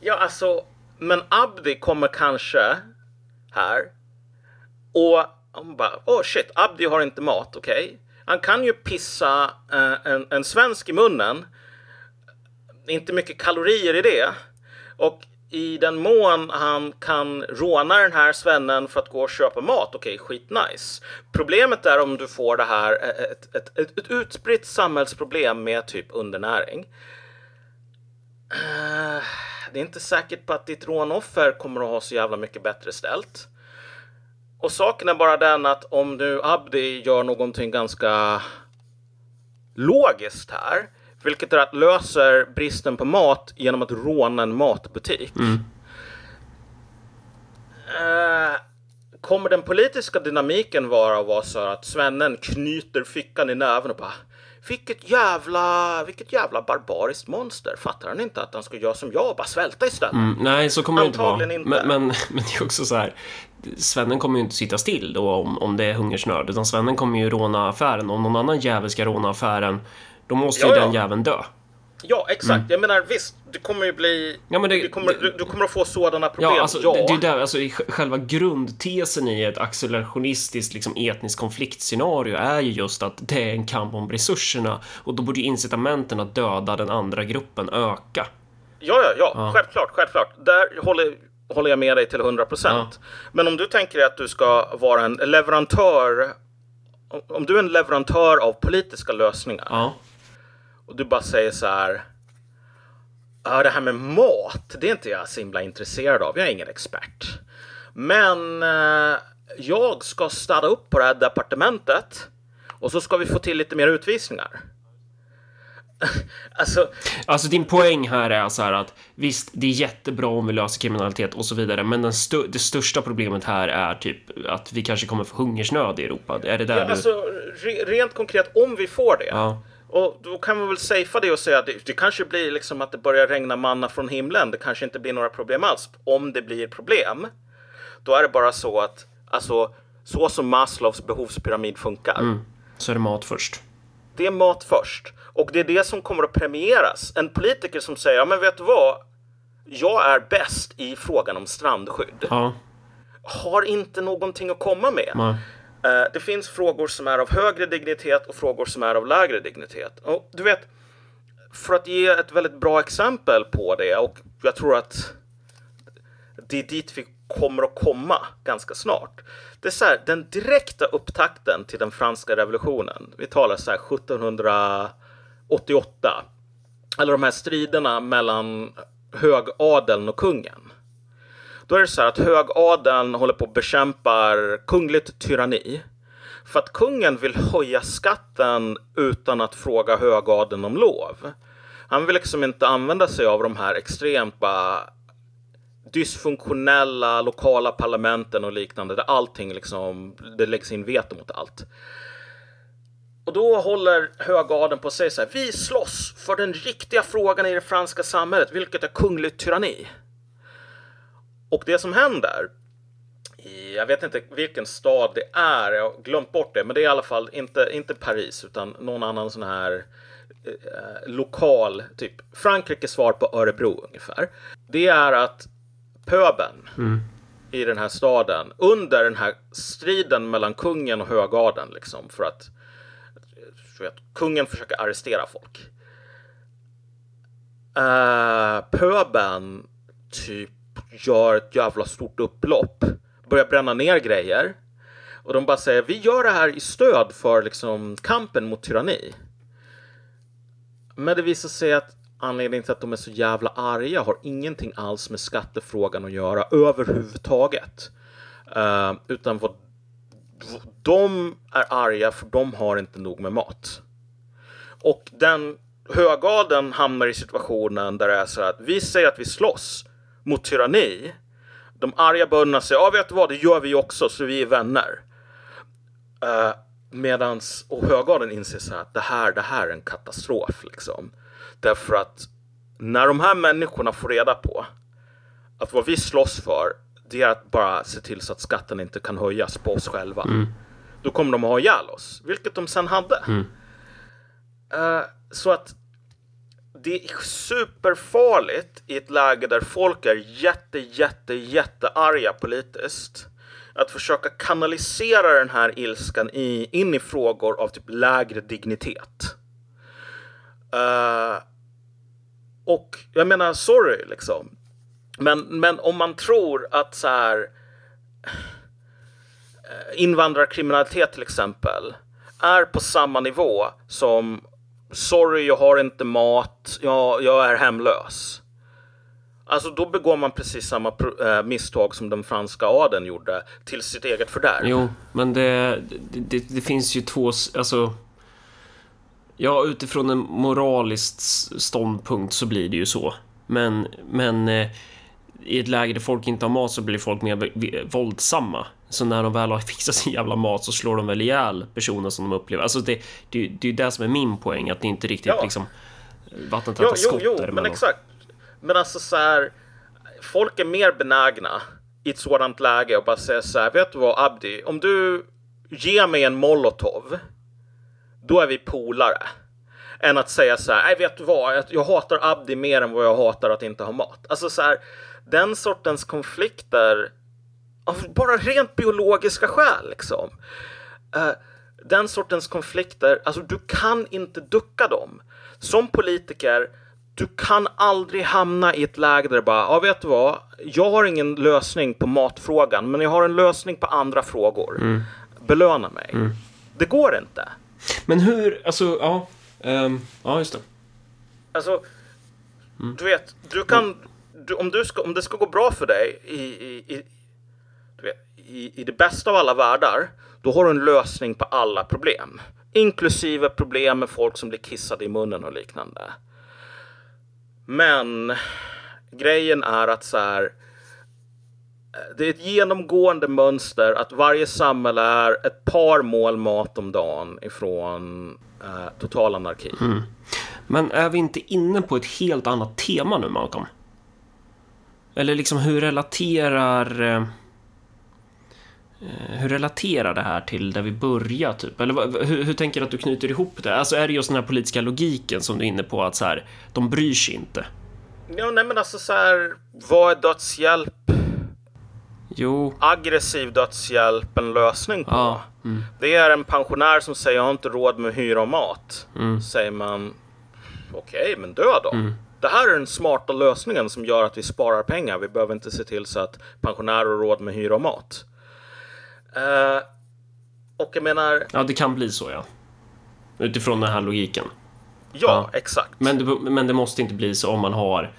Ja, alltså, men Abdi kommer kanske här och han bara, oh shit, Abdi har inte mat, okej? Okay? Han kan ju pissa eh, en, en svensk i munnen. Inte mycket kalorier i det. Och i den mån han kan råna den här svennen för att gå och köpa mat, okej, okay, skitnice. Problemet är om du får det här, eh, eh, ett, ett, ett, ett utspritt samhällsproblem med typ undernäring. Eh, det är inte säkert på att ditt rånoffer kommer att ha så jävla mycket bättre ställt. Och saken är bara den att om nu Abdi gör någonting ganska logiskt här, vilket är att löser bristen på mat genom att råna en matbutik. Mm. Uh, kommer den politiska dynamiken vara att vara så att svennen knyter fickan i näven och bara vilket jävla, vilket jävla barbariskt monster. Fattar han inte att han ska göra som jag och bara svälta istället? Mm, nej, så kommer det inte vara. Inte. Men, men, men det är också så här. Svennen kommer ju inte sitta still då om, om det är hungersnöd, utan svennen kommer ju råna affären. Om någon annan jävel ska råna affären, då måste ja, ju ja. den jäveln dö. Ja, exakt. Mm. Jag menar visst, det kommer ju bli... Ja, men det, du, kommer, du, du, kommer att få sådana problem. Ja, alltså, ja. Det, det är där, alltså, själva grundtesen i ett accelerationistiskt liksom, etniskt konfliktscenario är ju just att det är en kamp om resurserna och då borde ju incitamenten att döda den andra gruppen öka. Ja, ja, ja, ja. självklart, självklart. Där håller, håller jag med dig till 100 procent. Ja. Men om du tänker dig att du ska vara en leverantör, om du är en leverantör av politiska lösningar ja och du bara säger så här. Ja, det här med mat, det är inte jag så himla intresserad av. Jag är ingen expert. Men eh, jag ska städa upp på det här departementet och så ska vi få till lite mer utvisningar. alltså, alltså din poäng här är så här att visst, det är jättebra om vi löser kriminalitet och så vidare, men den st det största problemet här är typ att vi kanske kommer få hungersnöd i Europa. Är det där ja, du... Alltså, re rent konkret, om vi får det. Ja och då kan man väl safea det och säga att det, det, kanske blir liksom att det börjar regna manna från himlen. Det kanske inte blir några problem alls. Om det blir problem, då är det bara så att alltså så som Maslows behovspyramid funkar. Mm. Så är det mat först. Det är mat först. Och det är det som kommer att premieras. En politiker som säger, ja men vet du vad? Jag är bäst i frågan om strandskydd. Ja. Har inte någonting att komma med. Nej. Eh, det finns frågor som är av högre dignitet och frågor som är av lägre dignitet. Och du vet, för att ge ett väldigt bra exempel på det och jag tror att det är dit vi kommer att komma ganska snart. Det är så här, den direkta upptakten till den franska revolutionen. Vi talar så här 1788. Eller de här striderna mellan högadeln och kungen. Då är det så här att högadeln håller på att bekämpa kungligt tyranni. För att kungen vill höja skatten utan att fråga högadeln om lov. Han vill liksom inte använda sig av de här extremt bara dysfunktionella lokala parlamenten och liknande där allting liksom, det läggs in veto mot allt. Och då håller högadeln på sig så här, vi slåss för den riktiga frågan i det franska samhället, vilket är kungligt tyranni. Och det som händer, jag vet inte vilken stad det är, jag har glömt bort det, men det är i alla fall inte, inte Paris utan någon annan sån här eh, eh lokal, typ Frankrikes svar på Örebro ungefär. Det är att pöben mm. i den här staden under den här striden mellan kungen och högadeln liksom för att vet, kungen försöker arrestera folk. Uh, pöben typ gör ett jävla stort upplopp, börjar bränna ner grejer och de bara säger vi gör det här i stöd för liksom kampen mot tyranni. Men det visar sig att anledningen till att de är så jävla arga har ingenting alls med skattefrågan att göra överhuvudtaget. Uh, utan vad de är arga för de har inte nog med mat. Och den högadeln hamnar i situationen där det är så att vi säger att vi slåss mot tyranni. De arga bönderna säger, ja vet du vad, det gör vi också, så vi är vänner. Uh, medans, och högadeln inser så här att det här, det här är en katastrof liksom. Därför att när de här människorna får reda på att vad vi slåss för, det är att bara se till så att skatten inte kan höjas på oss själva. Mm. Då kommer de att ha ihjäl oss, vilket de sen hade. Mm. Uh, så att det är superfarligt i ett läge där folk är jätte, jätte, jättearga politiskt. Att försöka kanalisera den här ilskan i, in i frågor av typ lägre dignitet. Uh, och jag menar, sorry liksom. Men, men om man tror att så här eh, invandrarkriminalitet till exempel är på samma nivå som sorry, jag har inte mat, jag, jag är hemlös. Alltså då begår man precis samma äh, misstag som den franska adeln gjorde till sitt eget fördärv. Jo, men det, det, det, finns ju två, alltså Ja, utifrån en moralisk ståndpunkt så blir det ju så. Men, men eh, i ett läge där folk inte har mat så blir folk mer våldsamma. Så när de väl har fixat sin jävla mat så slår de väl ihjäl personer som de upplever. Alltså det, det, det är ju det som är min poäng, att det inte riktigt ja. liksom vattentäta jo, skott jo, jo, men exakt. Men alltså så här, folk är mer benägna i ett sådant läge och bara säga så här, vet du vad Abdi, om du ger mig en molotov då är vi polare. Än att säga så här, nej vet du vad, jag hatar Abdi mer än vad jag hatar att inte ha mat. Alltså så här, den sortens konflikter av bara rent biologiska skäl liksom. Uh, den sortens konflikter, alltså du kan inte ducka dem. Som politiker, du kan aldrig hamna i ett läge där det bara, ja vet du vad, jag har ingen lösning på matfrågan, men jag har en lösning på andra frågor. Mm. Belöna mig. Mm. Det går inte. Men hur, alltså, ja. Um, ja, just det. Alltså, mm. du vet, du kan, du, om, du ska, om det ska gå bra för dig i, i, i, vet, i, i det bästa av alla världar, då har du en lösning på alla problem. Inklusive problem med folk som blir kissade i munnen och liknande. Men grejen är att så här, det är ett genomgående mönster att varje samhälle är ett par mål mat om dagen ifrån eh, total anarki. Mm. Men är vi inte inne på ett helt annat tema nu, Malcolm? Eller liksom hur relaterar... Eh, hur relaterar det här till där vi börjar, typ? Eller hur, hur tänker du att du knyter ihop det? Alltså är det just den här politiska logiken som du är inne på, att så här, de bryr sig inte? Ja, nej men alltså så här, vad är dödshjälp? Jo. aggressiv dödshjälp en lösning på. Ja. Mm. Det är en pensionär som säger jag har inte råd med hyra och mat. Mm. Säger man okej, okay, men dö då. Mm. Det här är den smarta lösningen som gör att vi sparar pengar. Vi behöver inte se till så att pensionärer har råd med hyra och mat. Uh, och jag menar... Ja, det kan bli så ja. Utifrån den här logiken. Ja, ja. exakt. Men det, men det måste inte bli så om man har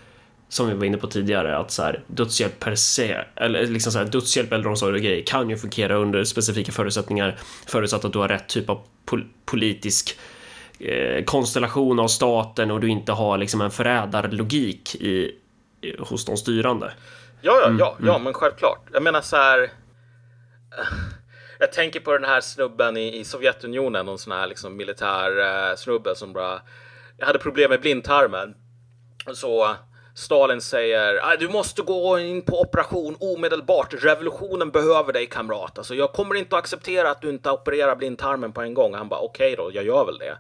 som vi var inne på tidigare, att så här, dödshjälp per se, eller liksom så här, dödshjälp, äldreomsorg och grejer kan ju fungera under specifika förutsättningar, förutsatt att du har rätt typ av pol politisk eh, konstellation av staten och du inte har liksom en förrädarlogik i, i, hos de styrande. Ja, ja, mm, ja, ja, mm. men självklart. Jag menar så här. Jag tänker på den här snubben i, i Sovjetunionen, någon sån här liksom militär eh, snubbe som bara. Jag hade problem med blindtarmen. Så Stalin säger ah, du måste gå in på operation omedelbart. Revolutionen behöver dig kamrat. Alltså, jag kommer inte att acceptera att du inte opererar blindtarmen på en gång. Han bara okej okay då, jag gör väl det.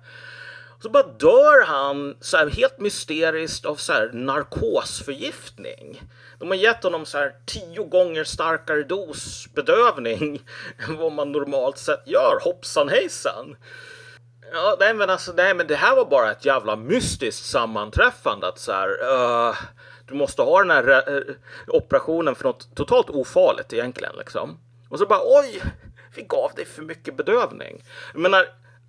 Så bara dör han så här helt mysteriskt av så här narkosförgiftning. De har gett honom så här tio gånger starkare dos bedövning än vad man normalt sett gör. Hoppsan hejsan. Ja, nej men alltså, nej men det här var bara ett jävla mystiskt sammanträffande att så här, uh, du måste ha den här uh, operationen för något totalt ofarligt egentligen liksom. Och så bara oj, vi gav dig för mycket bedövning. Jag menar,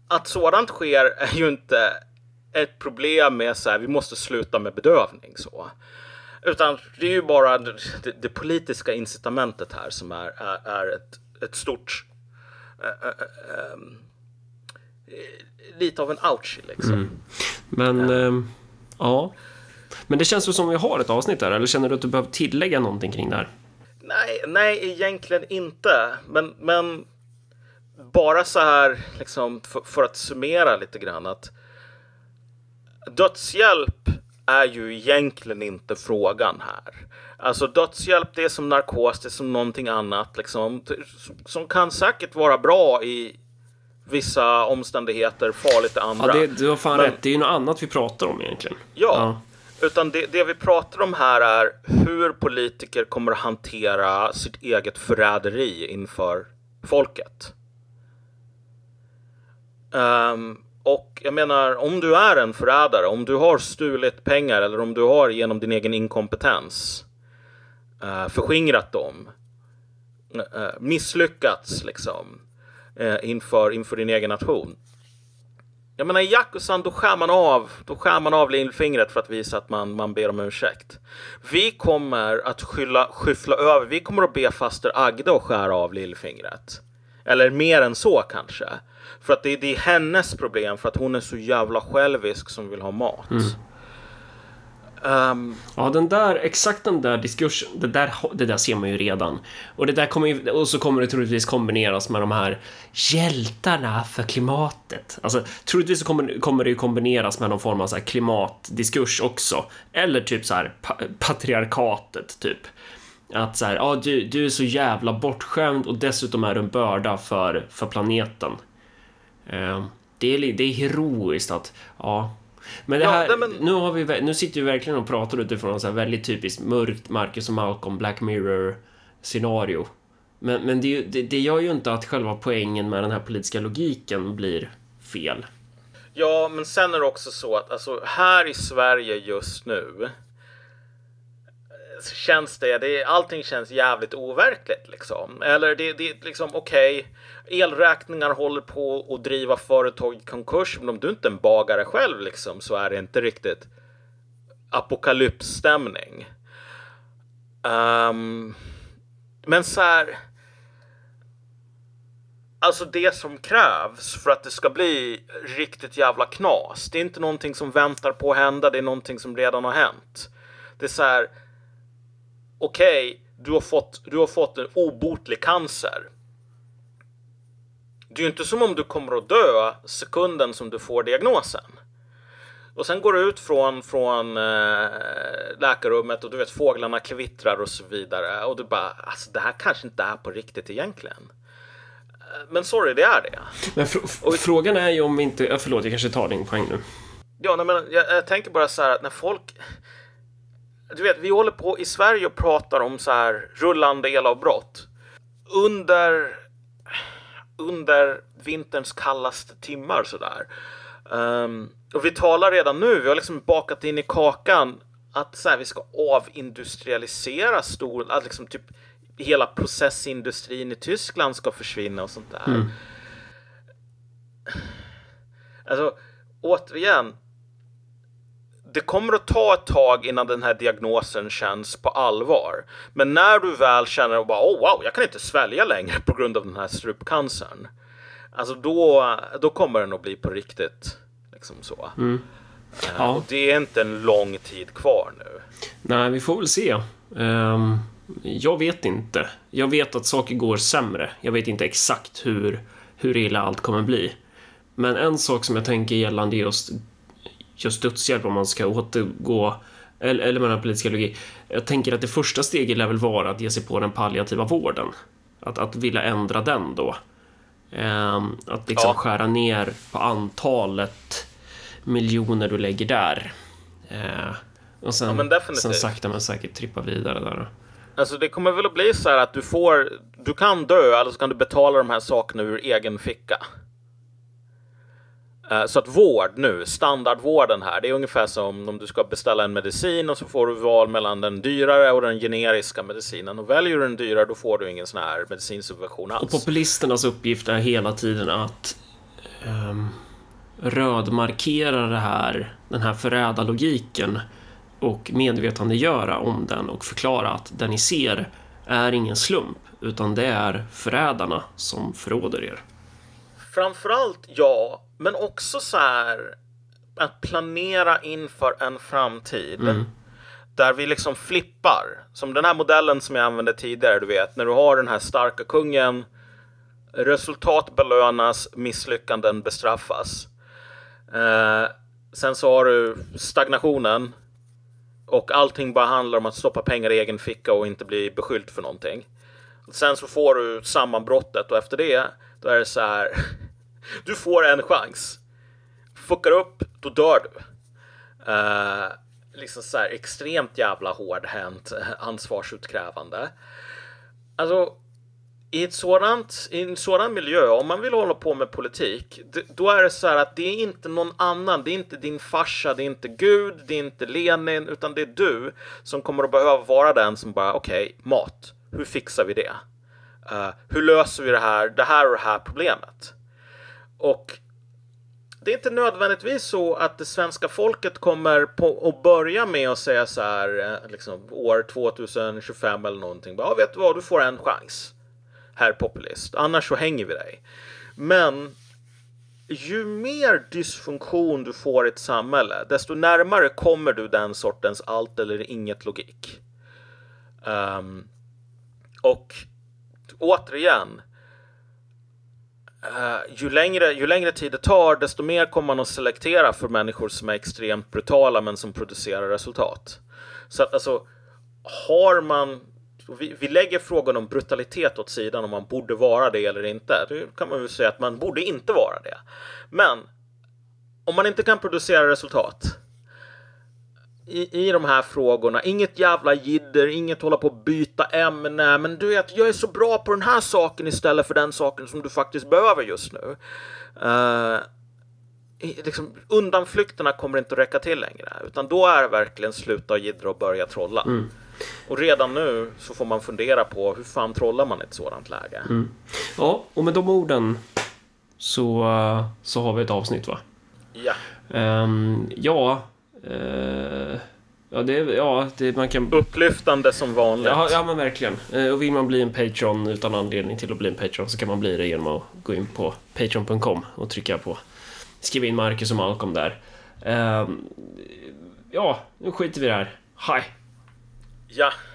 att sådant sker är ju inte ett problem med så här, vi måste sluta med bedövning så. Utan det är ju bara det, det politiska incitamentet här som är, är, är ett, ett stort äh, äh, äh, lite av en ouchie liksom. Mm. Men, ja. ja. Men det känns väl som vi har ett avsnitt där, eller känner du att du behöver tillägga någonting kring det här? Nej, nej, egentligen inte. Men, men bara så här, liksom, för, för, att summera lite grann att dödshjälp är ju egentligen inte frågan här. Alltså dödshjälp, det är som narkos, det är som någonting annat liksom, som kan säkert vara bra i vissa omständigheter, farligt i andra. Ja, det, du har fan Men, rätt. Det är ju något annat vi pratar om egentligen. Ja, ja. Utan det, det, vi pratar om här är hur politiker kommer att hantera sitt eget förräderi inför folket. Um, och jag menar, om du är en förrädare, om du har stulit pengar eller om du har genom din egen inkompetens uh, förskingrat dem, uh, misslyckats liksom eh, inför, inför din egen nation jag menar i Yakusan då skär man av, då skär man av lillfingret för att visa att man, man ber om ursäkt. Vi kommer att skylla, skyffla över, vi kommer att be faster Agda att skära av lillfingret. Eller mer än så kanske. För att det, det är hennes problem för att hon är så jävla självisk som vill ha mat. Mm. Um, ja, den där, exakt den där diskursen, det där, det där ser man ju redan. Och, det där kommer ju, och så kommer det troligtvis kombineras med de här hjältarna för klimatet. Alltså, troligtvis så kommer, kommer det ju kombineras med någon form av så klimatdiskurs också. Eller typ så här pa patriarkatet, typ. Att så här, ja, du, du är så jävla bortskämd och dessutom är du en börda för, för planeten. Uh, det, är, det är heroiskt att, ja, men det här, ja, men... nu, har vi, nu sitter vi verkligen och pratar utifrån en så väldigt typiskt mörkt Marcus och Malcolm Black Mirror scenario. Men, men det, det, det gör ju inte att själva poängen med den här politiska logiken blir fel. Ja, men sen är det också så att alltså, här i Sverige just nu känns det, det allting känns jävligt overkligt liksom. Eller det, det liksom okej, okay, elräkningar håller på att driva företag i konkurs, men om du inte är en bagare själv liksom så är det inte riktigt apokalypsstämning. Um, men så här. Alltså det som krävs för att det ska bli riktigt jävla knas. Det är inte någonting som väntar på att hända. Det är någonting som redan har hänt. Det är så här okej, okay, du, har fått, du har fått en obotlig cancer. Det är ju inte som om du kommer att dö sekunden som du får diagnosen. Och sen går du ut från, från äh, läkarrummet och du vet fåglarna kvittrar och så vidare. Och du bara, alltså det här kanske inte är på riktigt egentligen. Eh, men sorry, det är det. Men fr och, frågan är ju om inte, förlåt jag kanske tar din poäng nu. Ja, nej, men jag, jag tänker bara så här att när folk, du vet, vi håller på i Sverige och pratar om så här rullande elavbrott. Under, under vinterns kallaste timmar sådär. Um, och vi talar redan nu, vi har liksom bakat in i kakan att så här, vi ska avindustrialisera stor, att liksom typ hela processindustrin i Tyskland ska försvinna och sånt där. Mm. Alltså, återigen, det kommer att ta ett tag innan den här diagnosen känns på allvar. Men när du väl känner att oh, wow, jag kan inte svälja längre på grund av den här strupcancern. Alltså då, då kommer den att bli på riktigt. Liksom så. Mm. Uh, ja. Och det är inte en lång tid kvar nu. Nej, vi får väl se. Um, jag vet inte. Jag vet att saker går sämre. Jag vet inte exakt hur, hur illa allt kommer bli. Men en sak som jag tänker gällande just just dödshjälp om man ska återgå eller, eller med den politiska logik. Jag tänker att det första steget lär väl vara att ge sig på den palliativa vården. Att, att vilja ändra den då. Ehm, att liksom ja. skära ner på antalet miljoner du lägger där. Eh, och sen, Ja, sen sakta men säkert trippa vidare där. Alltså det kommer väl att bli så här att du får, du kan dö eller så kan du betala de här sakerna ur egen ficka. Eh, Så att vård nu, standardvården här, det är ungefär som om du ska beställa en medicin och så får du val mellan den dyrare och den generiska medicinen. Och väljer du den dyrare då får du ingen sån här medicinsubvention Och alls. populisternas uppgift är hela tiden att um, rödmarkera det här, den här förrädarlogiken och medvetandegöra om den och förklara att det ni ser är ingen slump, utan det är förrädarna som förråder er. Framförallt ja, men också så här att planera inför en framtid. Där vi liksom flippar. Som den här modellen som jag använde tidigare, du vet. När du har den här starka kungen. Resultat belönas, misslyckanden bestraffas. Eh, sen så har du stagnationen. Och allting bara handlar om att stoppa pengar i egen ficka och inte bli beskylld för någonting. Sen så får du sammanbrottet och efter det, då är det så här. Du får en chans. Fuckar upp, då dör du. Uh, liksom så här extremt jävla hårdhänt eh, ansvarsutkrävande. Alltså, i, ett sådant, i en sådan miljö, om man vill hålla på med politik, då är det så här att det är inte någon annan, det är inte din farsa, det är inte Gud, det är inte Lenin, utan det är du som kommer att behöva vara den som bara, okej, mat, hur fixar vi det? Uh, hur löser vi det här, det här och det här problemet? Och det är inte nödvändigtvis så att det svenska folket kommer på att börja med att säga så här, eh, liksom år 2025 eller någonting. Ja, vet du vad, du får en chans, herr populist. Annars så hänger vi dig. Men ju mer dysfunktion du får i ett samhälle, desto närmare kommer du den sortens allt eller inget logik. Um, och återigen, Uh, ju, längre, ju längre tid det tar, desto mer kommer man att selektera för människor som är extremt brutala men som producerar resultat. Så att alltså, har man... Vi, vi lägger frågan om brutalitet åt sidan om man borde vara det eller inte. Då kan man väl säga att man borde inte vara det. Men om man inte kan producera resultat i, i de här frågorna. Inget jävla jidder, inget hålla på att byta ämne. Men du vet, jag är så bra på den här saken istället för den saken som du faktiskt behöver just nu. Uh, liksom, undanflykterna kommer inte att räcka till längre. Utan då är det verkligen sluta jiddra och börja trolla. Och redan nu så får man fundera på hur fan trollar man i ett sådant läge. Ja, och med de orden så, så har vi ett avsnitt va? Ja. Ehm, ja, ja, det, ja det, man kan... Upplyftande som vanligt. Ja, ja men verkligen. Eh, Och vill man bli en Patreon utan anledning till att bli en Patreon så kan man bli det genom att gå in på patreon.com och trycka på skriva in Marcus och Malcolm där. Ehm, ja, nu skiter vi i det här. Hej! ja.